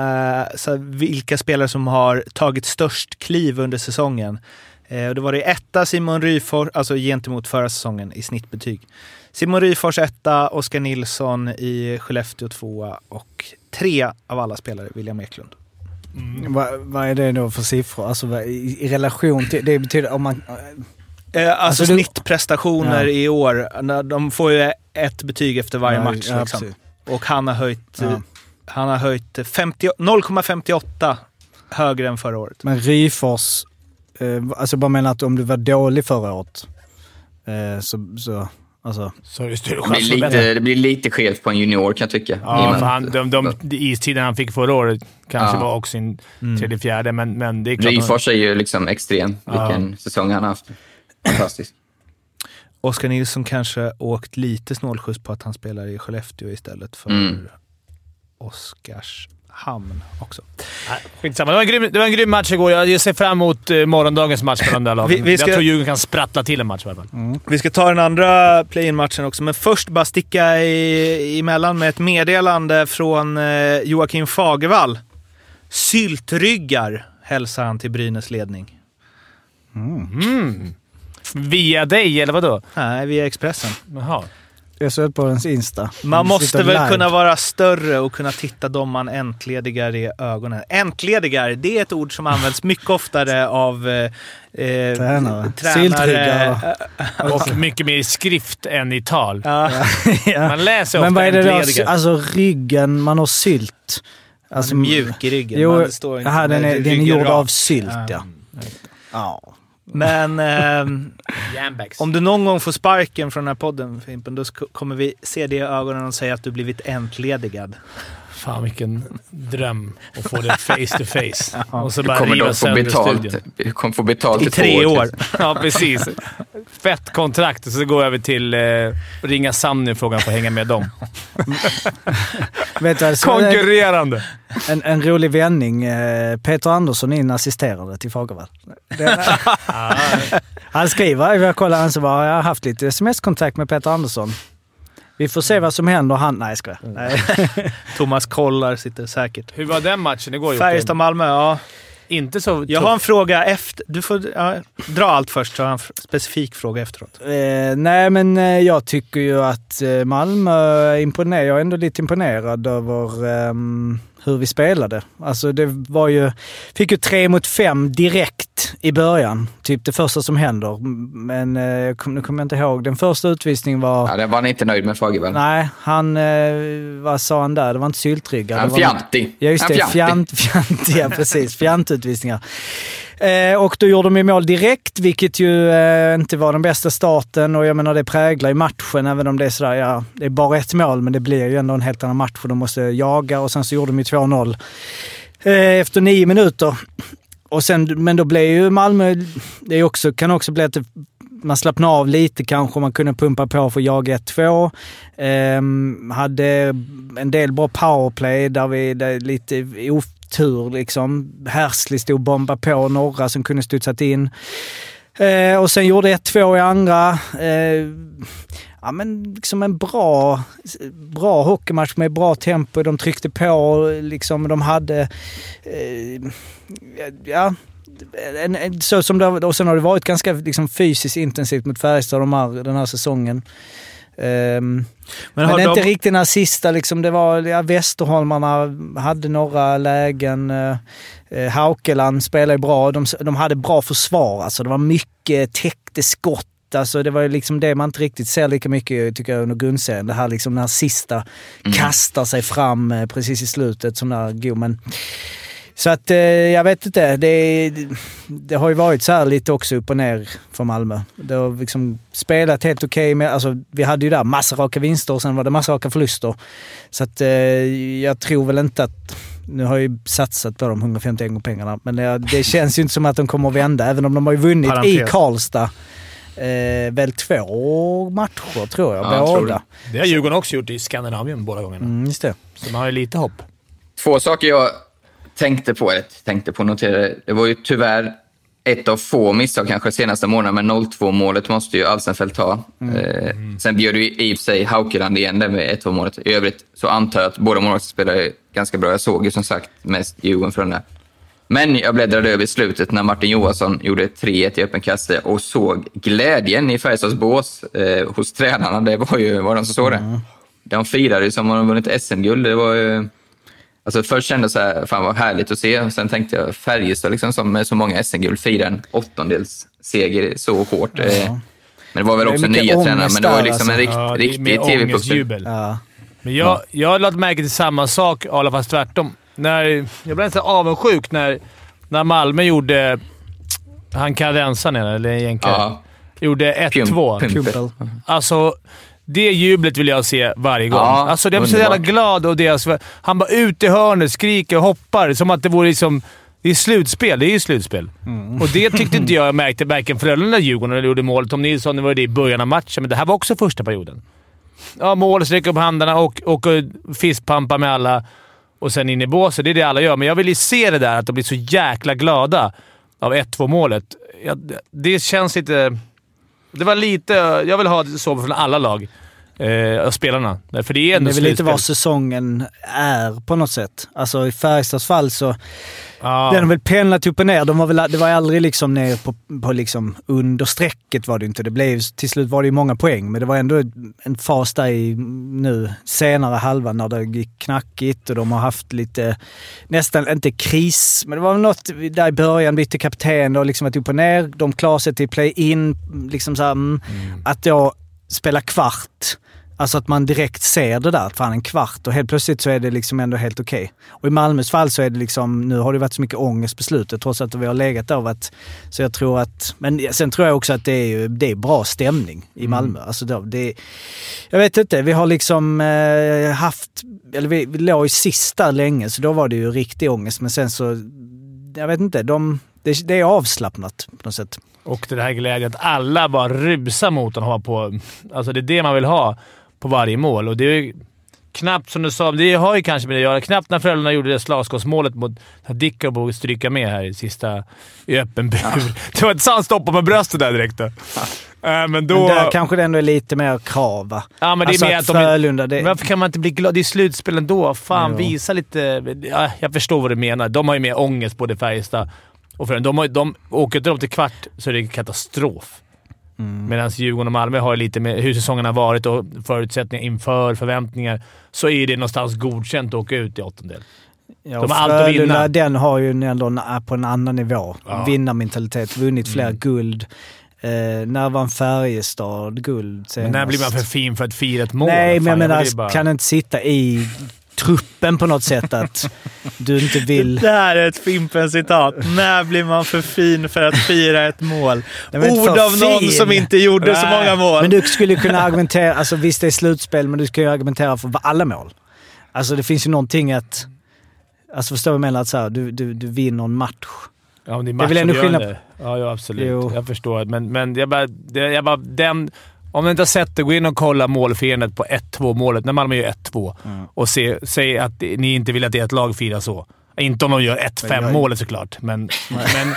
så här, vilka spelare som har tagit störst kliv under säsongen. Eh, och då var det etta Simon Ryfors, alltså gentemot förra säsongen i snittbetyg. Simon Ryfors etta, Oskar Nilsson i Skellefteå tvåa och tre av alla spelare William Eklund. Vad, vad är det då för siffror? Alltså vad, i, i relation till... Det betyder om man... Eh, alltså, Alltså, du- snittprestationer Ja. i år. De får ju ett betyg efter varje Ja, match. liksom. Och han har höjt, han har höjt 50 0,58 högre än förra året. Men Ryfors, eh, alltså bara menar att om du var dålig förra året, eh, så, så Alltså. Så är det Det blir, lite, det blir lite skevt på en junior kan jag tycka. Ja, för han, de, de, de istiden han fick förra året kanske Ja. var också sin tredje, fjärde, men, men det är klart... Ryfors är ju liksom extrem, Ja. vilken säsong han har haft. Fantastisk. Oskar Nilsson kanske åkt lite snålskjuts på att han spelar i Skellefteå istället för Mm. Oskarshamn också. Nej, Skitsamma. Det var, en grym, det var en grym match igår. Jag ser fram emot eh, morgondagens match mellan de där lagen. Vi- vi ska- Jag tror Djurgården kan sprattla till en match i alla fall. Vi ska ta den andra play-in-matchen också, men först bara sticka i, emellan med ett meddelande från eh, Joakim Fagervall. Syltryggar hälsar han till Brynäs ledning. Mm. Via dig, eller vadå? Nej, via Expressen. Jaha. Jag såg på ens Insta. Man måste väl live. kunna vara större och kunna titta de man entledigar i ögonen. Entledigar, det är ett ord som används mycket oftare av eh, eh, Tränare. tränare. Och mycket mer i skrift än i tal. Ja. ja. Man läser Men ofta vad är det då? Alltså ryggen, man har sylt. Alltså, Man är mjuk i ryggen. Jo, Man- det står inte aha, den är, den är gjord av sylt, Ja. ja. Men Jambacks. om du någon gång får sparken från den här podden, Fimpen, då kommer vi se det i ögonen och säga att du blivit entledigad. Fan vilken dröm att få det face to face. Och så Du bara kommer riva sönder betalt, studion. du kommer få betalt I tre år. Ja, precis. Fett kontrakt och så går jag över till eh, Ringa Sanny och frågar om jag får hänga med dem. Vet du, alltså, Konkurrerande! en, en rolig vändning. Eh, Peter Andersson in assisterande till Fagervall. Det- Han skriver, jag kollar, han så bara, jag har haft lite sms-kontakt med Peter Andersson. Vi får se vad som händer. Han, nej jag skojar. Nej. Thomas Kollar sitter säkert. Hur var den matchen igår? Färjestad-Malmö, ja. Inte så Jag har en fråga efter. Du får ja, dra allt först, så har jag en specifik fråga efteråt. Eh, nej, men eh, jag tycker ju att eh, Malmö imponerar. Jag är ändå lite imponerad över ehm, hur vi spelade. Alltså det var ju... Fick ju tre mot fem direkt i början. Typ det första som händer. Men eh, nu kommer jag inte ihåg. Den första utvisningen var... Ja, det var han inte nöjd med Fagervall. Nej, han... Eh, vad sa han där? Det var inte syltryggad. Han fjantig. Ja, just det. fjantig. Fjant, fjant, ja, precis. Fjantutvisningar. Eh, och då gjorde de ju mål direkt, vilket ju eh, inte var den bästa starten. Och jag menar, det präglar ju matchen, även om det är sådär, ja, det är bara ett mål, men det blir ju ändå en helt annan match. för de måste jaga och sen så gjorde de ju 2-0 eh, efter nio minuter. Och sen, men då blev ju Malmö, det är också, kan också bli att det, man slappnar av lite kanske, man kunde pumpa på för att jaga 1-2. Ehm, hade en del bra powerplay där vi där lite tur liksom. Härsli stod och bombade på några som kunde studsat in. Eh, och sen gjorde 1-2 i andra. Eh, ja, men liksom en bra, bra hockeymatch med bra tempo. De tryckte på, liksom, de hade... Eh, ja, en, en, så som det, har- och sen har det varit ganska liksom, fysiskt intensivt mot Färjestad de här, den här säsongen. Ehm, men är inte de- riktigt den sista, liksom, det var ja, Västerholmarna hade några lägen. Eh, Haukeland spelade bra. De, de hade bra försvar. Alltså, det var mycket täckte skott. Alltså, det var ju liksom det man inte riktigt ser lika mycket tycker jag under grundserien. Det här liksom, den här sista kastar sig fram eh, precis i slutet som där god. Men, så att eh, jag vet inte. Det, det har ju varit så här lite också upp och ner för Malmö. Det har liksom spelat helt okej med, alltså vi hade ju där massa raka vinster och sen var det massa raka förluster. Så att eh, jag tror väl inte att, nu har jag ju satsat på de 151 gånger pengarna, men det, det känns ju inte som att de kommer att vända, även om de har ju vunnit i Parentes. Karlstad. Eh, väl två matcher tror jag, Ja, jag tror båda. det. Det har Djurgården också gjort i Skandinavien båda gångerna. Mm, just det. Så man har ju lite hopp. Två saker jag tänkte på, eller tänkte på noterade. Det var ju tyvärr ett av få misstag kanske senaste månaden, men 0-2 målet måste ju Alsenfelt ta. Eh, sen bjöd ju i och för sig Haukeland igen där med 1-2 målet. I övrigt så antar jag att båda målvakterna spelade ganska bra. Jag såg ju som sagt mest Djurgården från det. Men jag bläddrade över i slutet när Martin Johansson gjorde 3-1 i öppen kasse och såg glädjen i Färjestads bås eh, hos tränarna. Det var ju var de som såg det. De firade ju som om de vunnit SM-guld. Det var ju... Alltså först kände jag så här, fan vad härligt att se. Sen tänkte jag Färjestad liksom, som med så många SM-guld firar en åttondels seger så hårt. Eh, Men det var väl också nya tränare, men det var liksom en alltså. rikt, Ja, riktig tv-puckel. Ja. Men jag, jag har lagt märke till samma sak, Arla, fast tvärtom. När, jag blev nästan avundsjuk när, när Malmö gjorde... Han kanadensaren, eller egentligen? Ja. gjorde 1-2. Pumpel. Alltså, det jublet vill jag se varje gång. Ja, alltså, jag blir så jävla glad och deras, Han bara ut i hörnet, skriker och hoppar som att det vore liksom... Det är slutspel. Det är ju slutspel. Och det tyckte inte jag märkte varken Frölunda eller Djurgården när de gjorde mål. Tom Nilsson, var det i början av matchen, men det här var också första perioden. Ja, mål, sträcka upp händerna och, och eh, fistpampa med alla och sen in i båset. Det är det alla gör, men jag vill ju se det där att de blir så jäkla glada av 1-2 målet. Ja, det- det känns lite... Det var lite... Jag vill ha det så från alla lag. Eh, spelarna. För det är Det ändå är väl lite vad säsongen är på något sätt. Alltså i Färjestads fall så... Ja. Den har väl pendlat upp och ner. De var väl, det var aldrig liksom ner på, på liksom under strecket var det inte. Det blev, till slut var det ju många poäng, men det var ändå en fas där i nu senare halvan när det gick knackigt och de har haft lite, nästan inte kris, men det var något där i början, bytte kapten och liksom varit upp och ner. De klarade sig till play-in. Liksom så här, mm, Att då spela kvart, Alltså att man direkt ser det där, fan en kvart och helt plötsligt så är det liksom ändå helt okej. Och i Malmös fall så är det liksom, nu har det varit så mycket ångest på slutet trots att vi har legat där. varit- Så jag tror att, men sen tror jag också att det är, ju- det är bra stämning i Malmö. Alltså då, det, jag vet inte, vi har liksom eh, haft, eller vi, vi låg i sista länge så då var det ju riktig ångest men sen så, jag vet inte, de, det, det är avslappnat på något sätt. Och det här glädjen att alla bara rusar mot honom och har på... Alltså det är det man vill ha på varje mål. Och det är ju knappt, som du sa, det har ju kanske med det att göra. Knappt när Frölunda gjorde det slagskottsmålet mot Dicka och borde stryka med här i sista i öppen bur. Det var inte så han stoppade med bröstet där direkt. Då. Äh, men då... Men där kanske det ändå är lite mer krav va? Ja, men det Alltså är mer att att de... Frölunda, det- Varför kan man inte bli glad? Det är slutspel ändå. Fan, Jo. visa lite... Ja, jag förstår vad du menar. De har ju mer ångest, både Färjestad och Frölunda. De, har, de, åker inte de till kvart så är det katastrof. Mm. Medan Djurgården och Malmö har lite mer hur säsongen har varit och förutsättningar inför, förväntningar. Så är det någonstans godkänt att åka ut i åttondel. Ja, De har allt att vinna. Den har ju ändå på en annan nivå. Ja. Vinnarmentalitet, vunnit flera Mm. guld. Eh, när vann Färjestad guld senast? Men när blir man för fin för att fira ett mål? Nej, men jag Fan, menar, bara- kan inte sitta i truppen på något sätt att du inte vill... Det här är ett Fimpen-citat. När blir man för fin för att fira ett mål? Ord av någon fin. som inte gjorde så Nej, många mål. Men du skulle kunna argumentera, alltså visst det är slutspel, men du ska ju argumentera för alla mål. Alltså det finns ju någonting att... Alltså förstår du vad jag menar? Att så här, du, du, du vinner en match. Ja, men det är, Det är väl ändå skillnad- Ja, ja, absolut. Jo. Jag förstår. Men, men jag bara, jag bara, den, om du inte har sett det, gå in och kolla målfirandet på 1-2 målet, när Malmö gör 1-2 Mm. och se, säg att ni inte vill att ert lag firar så. Inte om de gör 1-5 Men jag- målet såklart, men, men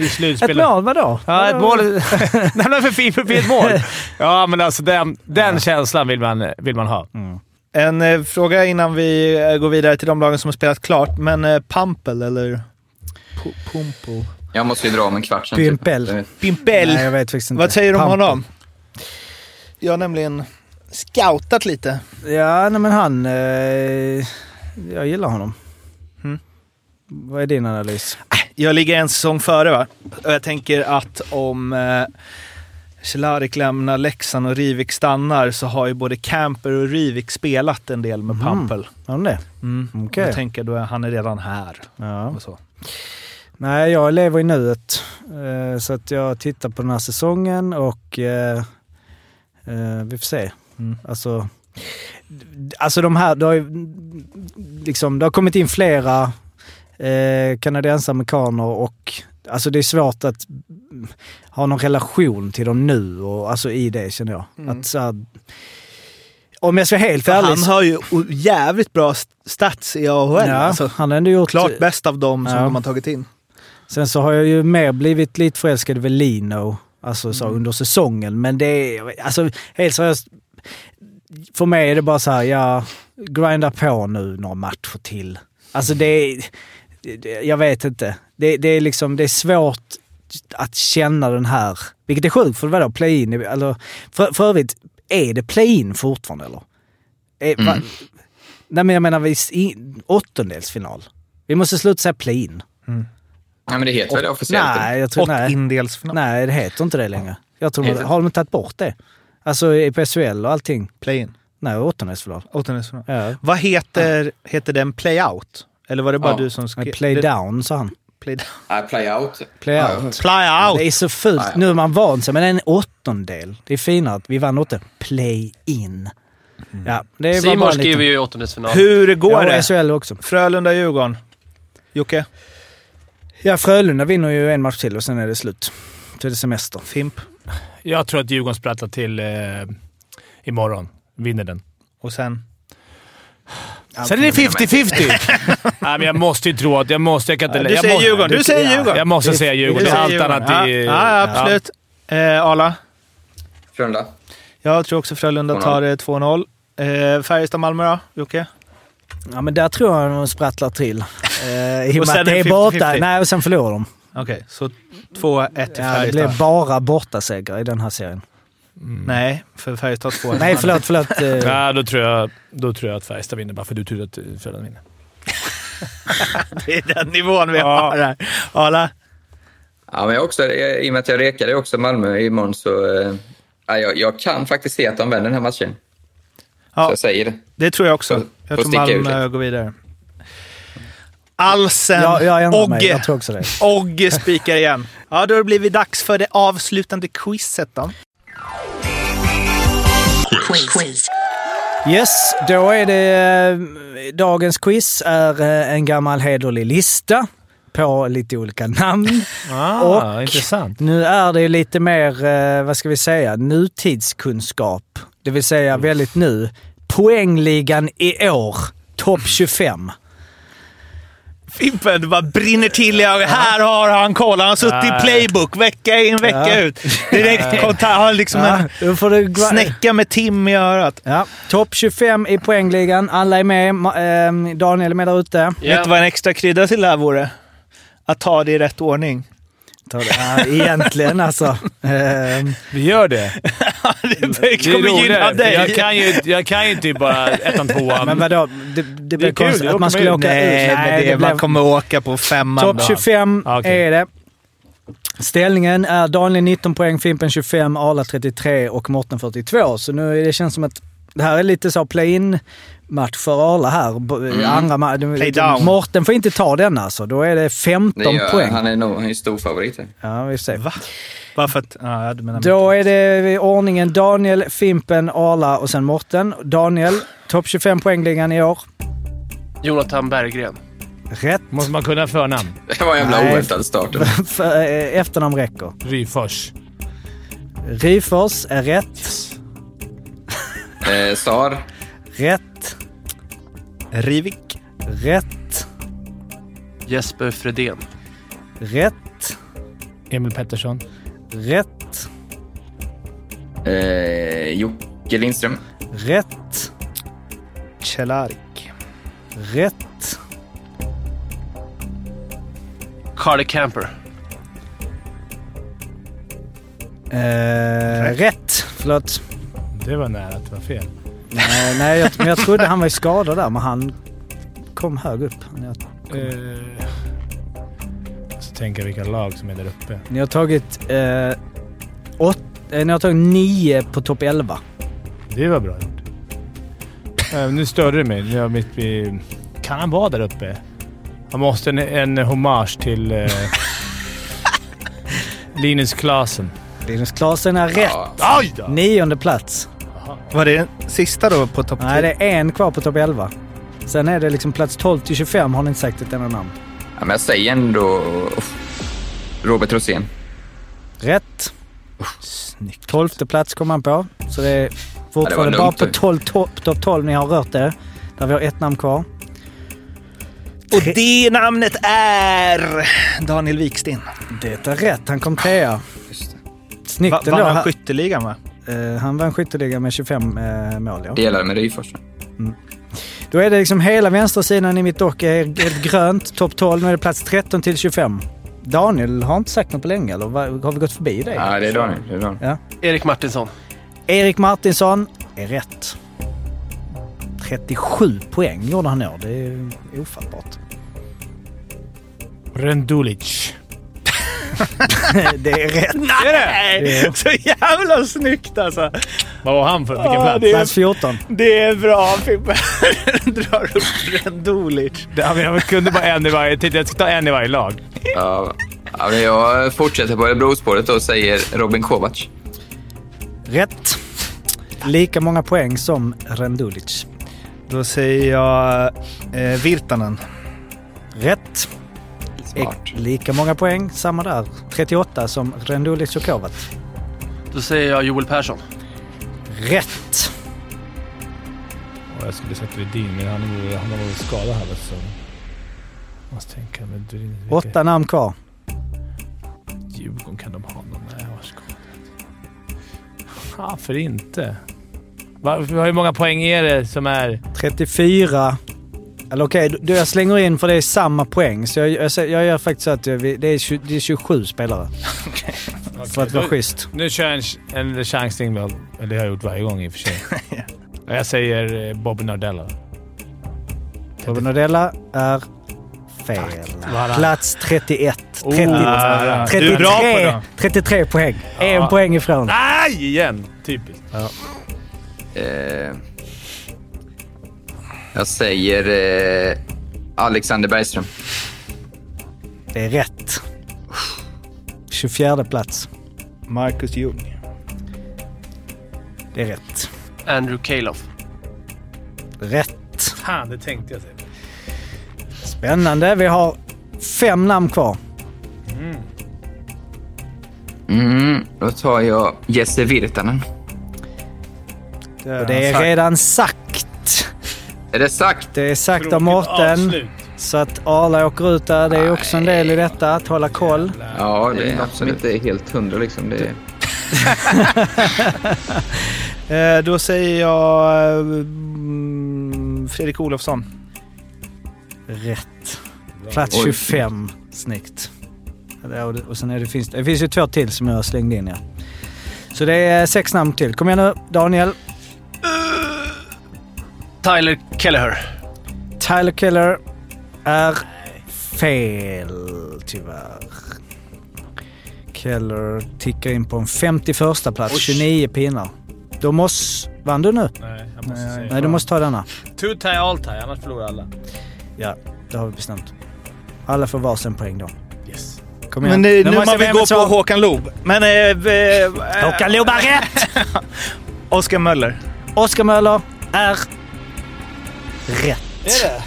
i Ett slutspelet... mål, vadå? Ja, ett mål. Nej, men för fint för fint mål. Ja, men alltså den, den känslan vill man, vill man ha. En eh, fråga innan vi eh, går vidare till de lagen som har spelat klart. Men eh, Pampel eller P- Pumpo? Jag måste ju dra om en kvart sen. Pimpel. typ. Pimpel. Nej, jag vet faktiskt inte. Vad säger du om honom? Jag har nämligen scoutat lite. Ja, nej men han... Eh, jag gillar honom. Mm. Vad är din analys? Jag ligger en säsong före va? Och jag tänker att om eh, Cehlarik lämnar Leksand och Rivik stannar så har ju både Camper och Rivik spelat en del med Mhm. Pampel. Har han det? Mm. Okej. Jag tänker då han är redan här. Ja. Nej, jag lever i nuet. Eh, så att jag tittar på den här säsongen och eh, eh, vi får se. Mm. Alltså, alltså de här, det har, liksom, det har kommit in flera eh, kanadensare-amerikaner och alltså det är svårt att ha någon relation till dem nu och alltså i det känner jag. Mm. Att, så här, om jag ska vara helt ärlig. han har ju jävligt bra st- stats i AHL. ja, Alltså, han har ändå gjort... klart bäst av dem som Ja. de har tagit in. Sen så har jag ju mer blivit lite förälskad i Lino, alltså så Mm. under säsongen. Men det är, alltså helt seriöst, för mig är det bara så här, jag grindar på nu några matcher till. Alltså det är, jag vet inte. Det, det är liksom, det är svårt att känna den här, vilket är sjukt för vadå, play-in, eller för, för övrigt, är det play-in fortfarande eller? Är, va, Mm. nej men jag menar, vi, i, åttondelsfinal. Vi måste sluta säga play-in. Ja, men det heter väl det officiellt? Nej, jag tror nej. Åttondelsfinal. Nej, det heter inte det längre. Jag tror, Heter- har de tagit bort det? Alltså i på SHL och allting? Play-in. Nej, åttondelsfinal. Åttondelsfinal. Ja. Vad heter, heter den play-out? Eller var det bara Ja. du som skrev? Play down sa han. Play, Nej, play-out. Playout. play out! Det är så fult. Nej. Nu är man van sig, men det är en åttondel. Det är finare att vi vann åtta. Play-in. Ja, det är Simon skriver liten- ju åttondelsfinal. Hur går Ja, det? SHL också. Frölunda-Djurgården. Jocke? Ja, Frölunda vinner ju en match till och sen är det slut. Så är det semester. Fimp? Jag tror att Djurgården sprattlar till eh, imorgon. Vinner den. Och sen? Sen är det 50-50. Nej, men jag måste ju tro att... Jag måste... Jag kan inte, Du jag säger måste, Djurgården. Du säger ja. Djurgården. Jag måste Det- säga Djurgården. säger Allt Djurgården. annat är... Ja, ja, absolut. Eh, Arla? Frölunda. Jag tror också Frölunda tar eh, 2-0. Eh, Färjestad-Malmö då? Jocke? Ja, men där tror jag de sprattlar till. Eh, I och Och med sen att det är borta. 50-50. Nej, och sen förlorar de. Okej, så 2-1 till Ja, det Färjestad. blir bara bortasegrar i den här serien. Nej, för Färjestad 2 Nej, förlåt, förlåt. eh, Ja, då tror, jag, då tror jag att Färjestad vinner, bara för du tror att eh, Frölunda vinner. Det är den nivån vi Ja. har här. Arla? Ja, men jag också, I och med att jag rekade också Malmö imorgon så... Eh, ja, jag, jag kan faktiskt se att de vänder den här matchen. Ja. Så jag säger det. Det tror jag också. Jag tror Malmö går vidare. Alsen. ja, jag. Ogge. Jag tror också det. Ogge spikar igen. Ja, då har det blivit dags för det avslutande quizet då. Yes, då är det... eh, Dagens quiz är eh, en gammal hederlig lista på lite olika namn. Ah, Och- intressant. Nu är det lite mer, eh, vad ska vi säga, nutidskunskap. Det vill säga väldigt nu. Poängligan i år, topp 25. Fimpen, bara brinner till ögonen. Här har han koll. Han har suttit i playbook vecka in, vecka Ja. ut. Direkt kontakt. Har liksom Ja, en du snäcka med Tim i örat. Ja, topp 25 i poängligan. Alla är med. Ehm, Daniel är med där ute. Ja. Vet du vad en extra krydda till det här vore? Att ta det i rätt ordning. Ta det. Ja, egentligen alltså. Ehm, Vi gör det. det Det är kommer gynna roligare. dig. Jag kan ju, jag kan ju inte bara ettan, tvåan. men vadå? Det, det blir konstigt att man skulle åka ut. Nej, ut. men det, det man kommer åka på femman. Topp då. 25 Ah, okej. är det. Ställningen är Daniel 19 poäng, Fimpen 25, Arla 33 och Morten 42. Så nu det känns som att det här är lite så play-in match för Arla här. B- Andra ma-. Morten får inte ta den alltså. Då är det det 15 gör, poäng. Han är nog är stor favorit. Ja, vi får se. Va? Bara för att... Ja, Då är det i ordningen Daniel, Fimpen, Arla och sen Morten. Daniel, topp 25 poängligan i år. Jonathan Berggren. Rätt. Måste man kunna förnamn? Det var en jävla Nej. oväntad start. Eh, efternamn räcker. Ryfors. Ryfors är rätt. Eh, Sar. Rätt. Rivik. Rätt. Jesper Fredén. Rätt. Emil Pettersson. Rätt. Eh, Jocke Lindström. Rätt. Cehlarik. Rätt. Carly Camper. Eh, rätt. Förlåt. Det var nära att det var fel. Nej, nej jag, men jag trodde han var i skada där, men han kom hög upp. Ni har, Eh, så tänker jag vilka lag som är där uppe. ni har tagit eh, åt, eh, ni har tagit nio på topp 11. Det var bra gjort. Eh, nu störde det mig. Jag mitt i... Kan han vara där uppe? Han måste en, en hommage till eh, Linus Klasen. Linus Klasen är rätt. Aj då! Nionde plats. Var det sista då på topp Nej, 10? det är en kvar på topp 11. Sen är det liksom plats 12 till 25 har ni inte sagt ett enda namn. Ja, men jag säger ändå Robert Rosén. Rätt. Snyggt. Tolfte plats kom han på. Så det är fortfarande lugnt. bara på 12, topp top 12 ni har rört er. Där vi har ett namn kvar. Och det namnet är Daniel Wiksten. Det är rätt. Han kom trea. Det. Snyggt Va, ändå. vann han Han, skytteligan va? Eh, han vann skytteligan med 25 eh, mål. Ja. Delade med Ryfors. Då är det liksom hela vänstersidan i mitt dock är helt grönt. Topp 12. Nu är det plats 13 till 25. Daniel har inte sagt något på länge eller har vi gått förbi dig? Ja, det är Daniel. Det är Daniel. Ja. Erik Martinsson. Erik Martinsson är rätt. 37 poäng gjorde han i år. Det är ofattbart. Rendulic. det är rätt. Nej! Ja. Så jävla snyggt alltså! Vad var han för? Vilken Ja, plats? det är- Plats 14. Det är bra Fimpen. Drar upp Rendulic. Jag kunde bara en i varje. Tänkte jag skulle ta en i varje lag. Ja, jag fortsätter på Örebrospåret och säger Robin Kovacs. Rätt. Lika många poäng som Rendulic. Då säger jag eh, Virtanen. Rätt. Smart. Lika många poäng, samma där. 38 som Rendulic och Kovac. Då säger jag Joel Persson. Rätt. Och jag skulle sagt Rydin, men han, har varit skadad här så... Måste tänka. Men Rydin, vilka- Åtta namn kvar. Djurgården kan de ha någon? Nej, jag har skadat. Varför inte? Hur många poäng är det som är... 34. Eller okej, du jag slänger in för det är samma poäng. Så jag, jag, säger- jag gör faktiskt så att vi- det är, 20, det är 27 spelare. För att vara schysst. Nu kör jag en, en chansning det har jag gjort varje gång i och för sig. Jag säger eh, Bobby Nardella. Robin Nordella är fel. Plats 31. Oh, 30, ah, du är bra på 33, det. 33 poäng. En Ja. poäng ifrån. Nej, igen! Typiskt. Eh, jag säger eh, Alexander Bergström. Det är rätt. 24 plats. Marcus Ljung. Det är rätt. Andrew Calof. Rätt. Fan, det tänkte jag säga. Spännande. Vi har fem namn kvar. Mm, då tar jag Jesse Virtanen. Och det är redan sagt. Är det sagt? Det är sagt av Mårten. Så att Arla åker ut där. Det är också en del i detta, att hålla koll. Ja, det är något som inte är helt hundra liksom. Det är... Eh, då säger jag mm, Fredrik Olofsson. Rätt. Plats Oj. 25. Snyggt. Och sen är det, finns, det finns ju två till som jag slängde in ja. Så det är sex namn till. Kom igen nu, Daniel. Tyler Kelleher. Tyler Keller är fel, tyvärr. Keller tickar in på en 51 plats, 29 pinnar. Då måste... Vann du nu? Nej, jag måste säga. Nej, du måste ta denna. Two tie all tie, annars förlorar alla. Ja, det har vi bestämt. Alla får varsin poäng då. Yes. Kom igen. Men eh, nu måste man vi vill gå på. Håkan Loob. Men... Eh, eh, Håkan Loob har rätt! Oskar Möller. Oskar Möller är rätt. Är det?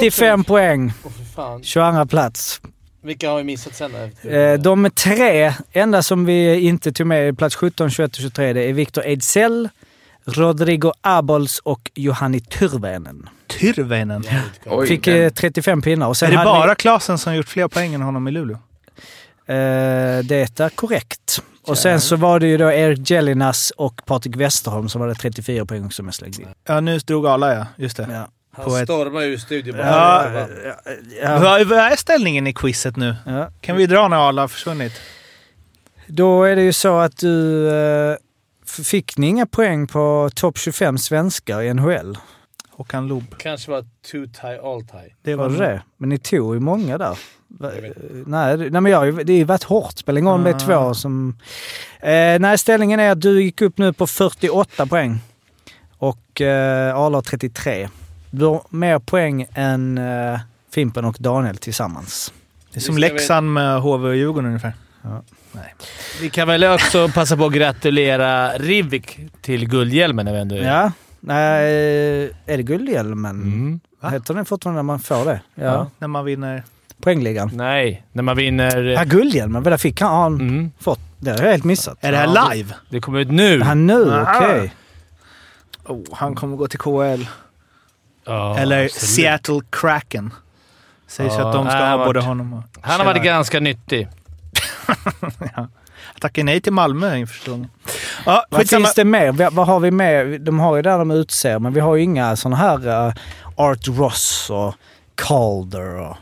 35 poäng, fan. 22 plats. Vilka har vi missat sen? då? Eh, De tre enda som vi inte tog med plats 17, 21 och 23 det är Victor Ejdsell, Rodrigo Abols och Johanni Tyrväinen. Tyrväinen. Oj, Fick eh, 35 pinnar. Och sen Är det bara Klasen som gjort fler poäng än honom i Luleå? Vi, eh, det är korrekt. Och sen så var det ju då Erik Jellinas och Patrik Westerholm som hade 34 poäng som jag slängde in. Ja, nu drog alla ja. Just det. Ja. På ett- stormar ur studion Ja, Ja. Vad, vad är ställningen i quizet nu? Ja. Kan vi dra när alla har försvunnit? Då är det ju så att du... Eh, fick ni inga poäng på topp 25 svenskar i NHL? Håkan Loob. Kanske var two tie all tie. Det Var det det? Men ni tog ju många där. Va- Nej, det- nej men jag, det har ju varit hårt. Spelar ingen roll om det är två som... Eh, nej, ställningen är att du gick upp nu på 48 poäng. Och eh, Arla har 33. Du har mer poäng än eh, Fimpen och Daniel tillsammans. Det är som Leksand med HV och Djurgården ungefär. Vi kan väl också passa på att gratulera Rivik till guldhjälmen när vi ändå är... Ja. Nej, är det guldhjälmen? Mm. Heter den fortfarande när man får det? Ja. Ja. När man vinner. Poängligan. Nej, när man vinner... Ja, guldhjälmen. Vad fick han? Har han Mm. fått? Det har jag helt missat. Är det här Ja, live? Det kommer ut nu. Han nu? Okej. Oh, han kommer gå till KHL. Ja, Eller absolut. Seattle Kraken. Sägs Ja, att de ska ha han både varit- honom och... Han har varit ganska nyttig. Jag tackar nej till Malmö inför säsongen. Ja, Vad finns det mer? Vi- Vad har vi mer? De har ju där de utser, men vi har ju inga sådana här uh, Art Ross och Calder och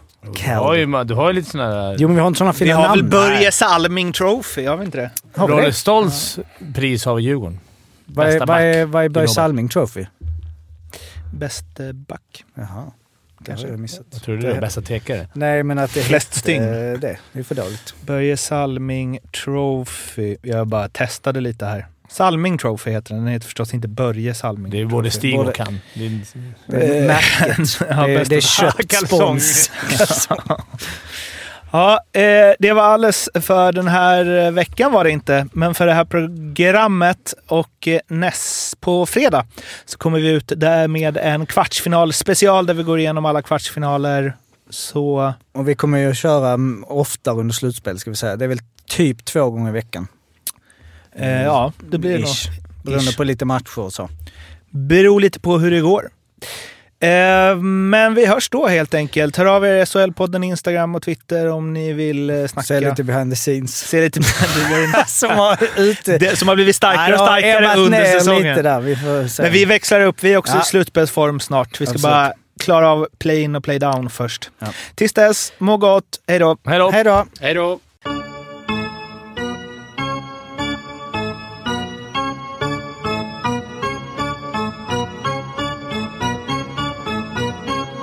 Du har, ju, du har ju lite sådana där... Jo, men vi har inte sådana Vi fina har väl namn. Börje Salming Trophy, har vi inte det? Har vi Rolle? Stoltz pris har Djurgården. Vad är, Bästa vad är, vad är Börje. Salming Trophy? Bäst eh, back. Jaha. Kanske jag missat. Jag tror du är bästa tekare. Nej, men att det Flest hette sting. det. Det är för dåligt. Börje Salming Trophy. Jag bara testade lite här. Salming Trophy heter den. Den heter förstås inte Börje Salming Det är både. Stig Både- och han. Det är, Det är. Ja, det, är- det är köttspons. Ja, eh, det var alldeles för den här eh, veckan var det inte. Men för det här programmet och eh, näst på fredag så kommer vi ut där med en kvartsfinal special där vi går igenom alla kvartsfinaler. Så Och vi kommer ju att köra mm, oftare under slutspel ska vi säga. Det är väl typ två gånger i veckan. eh, ja, det blir nog. Ish. Beroende på lite matcher och så. Beror lite på hur det går. Eh, men vi hörs då helt enkelt. Hör av er SHL-podden, Instagram och Twitter om ni vill eh, snacka. Se lite behind the scenes. Se lite som har ute... det, som har blivit starkare och starkare under säsongen. lite där. Vi får se. Men vi växlar upp. Vi är också Ja. i slutspelsform snart. Vi ska Absolut. bara klara av play-in och play-down först. Ja. Tills dess, må gott. Hej då! hej då! Hej då! Hej då!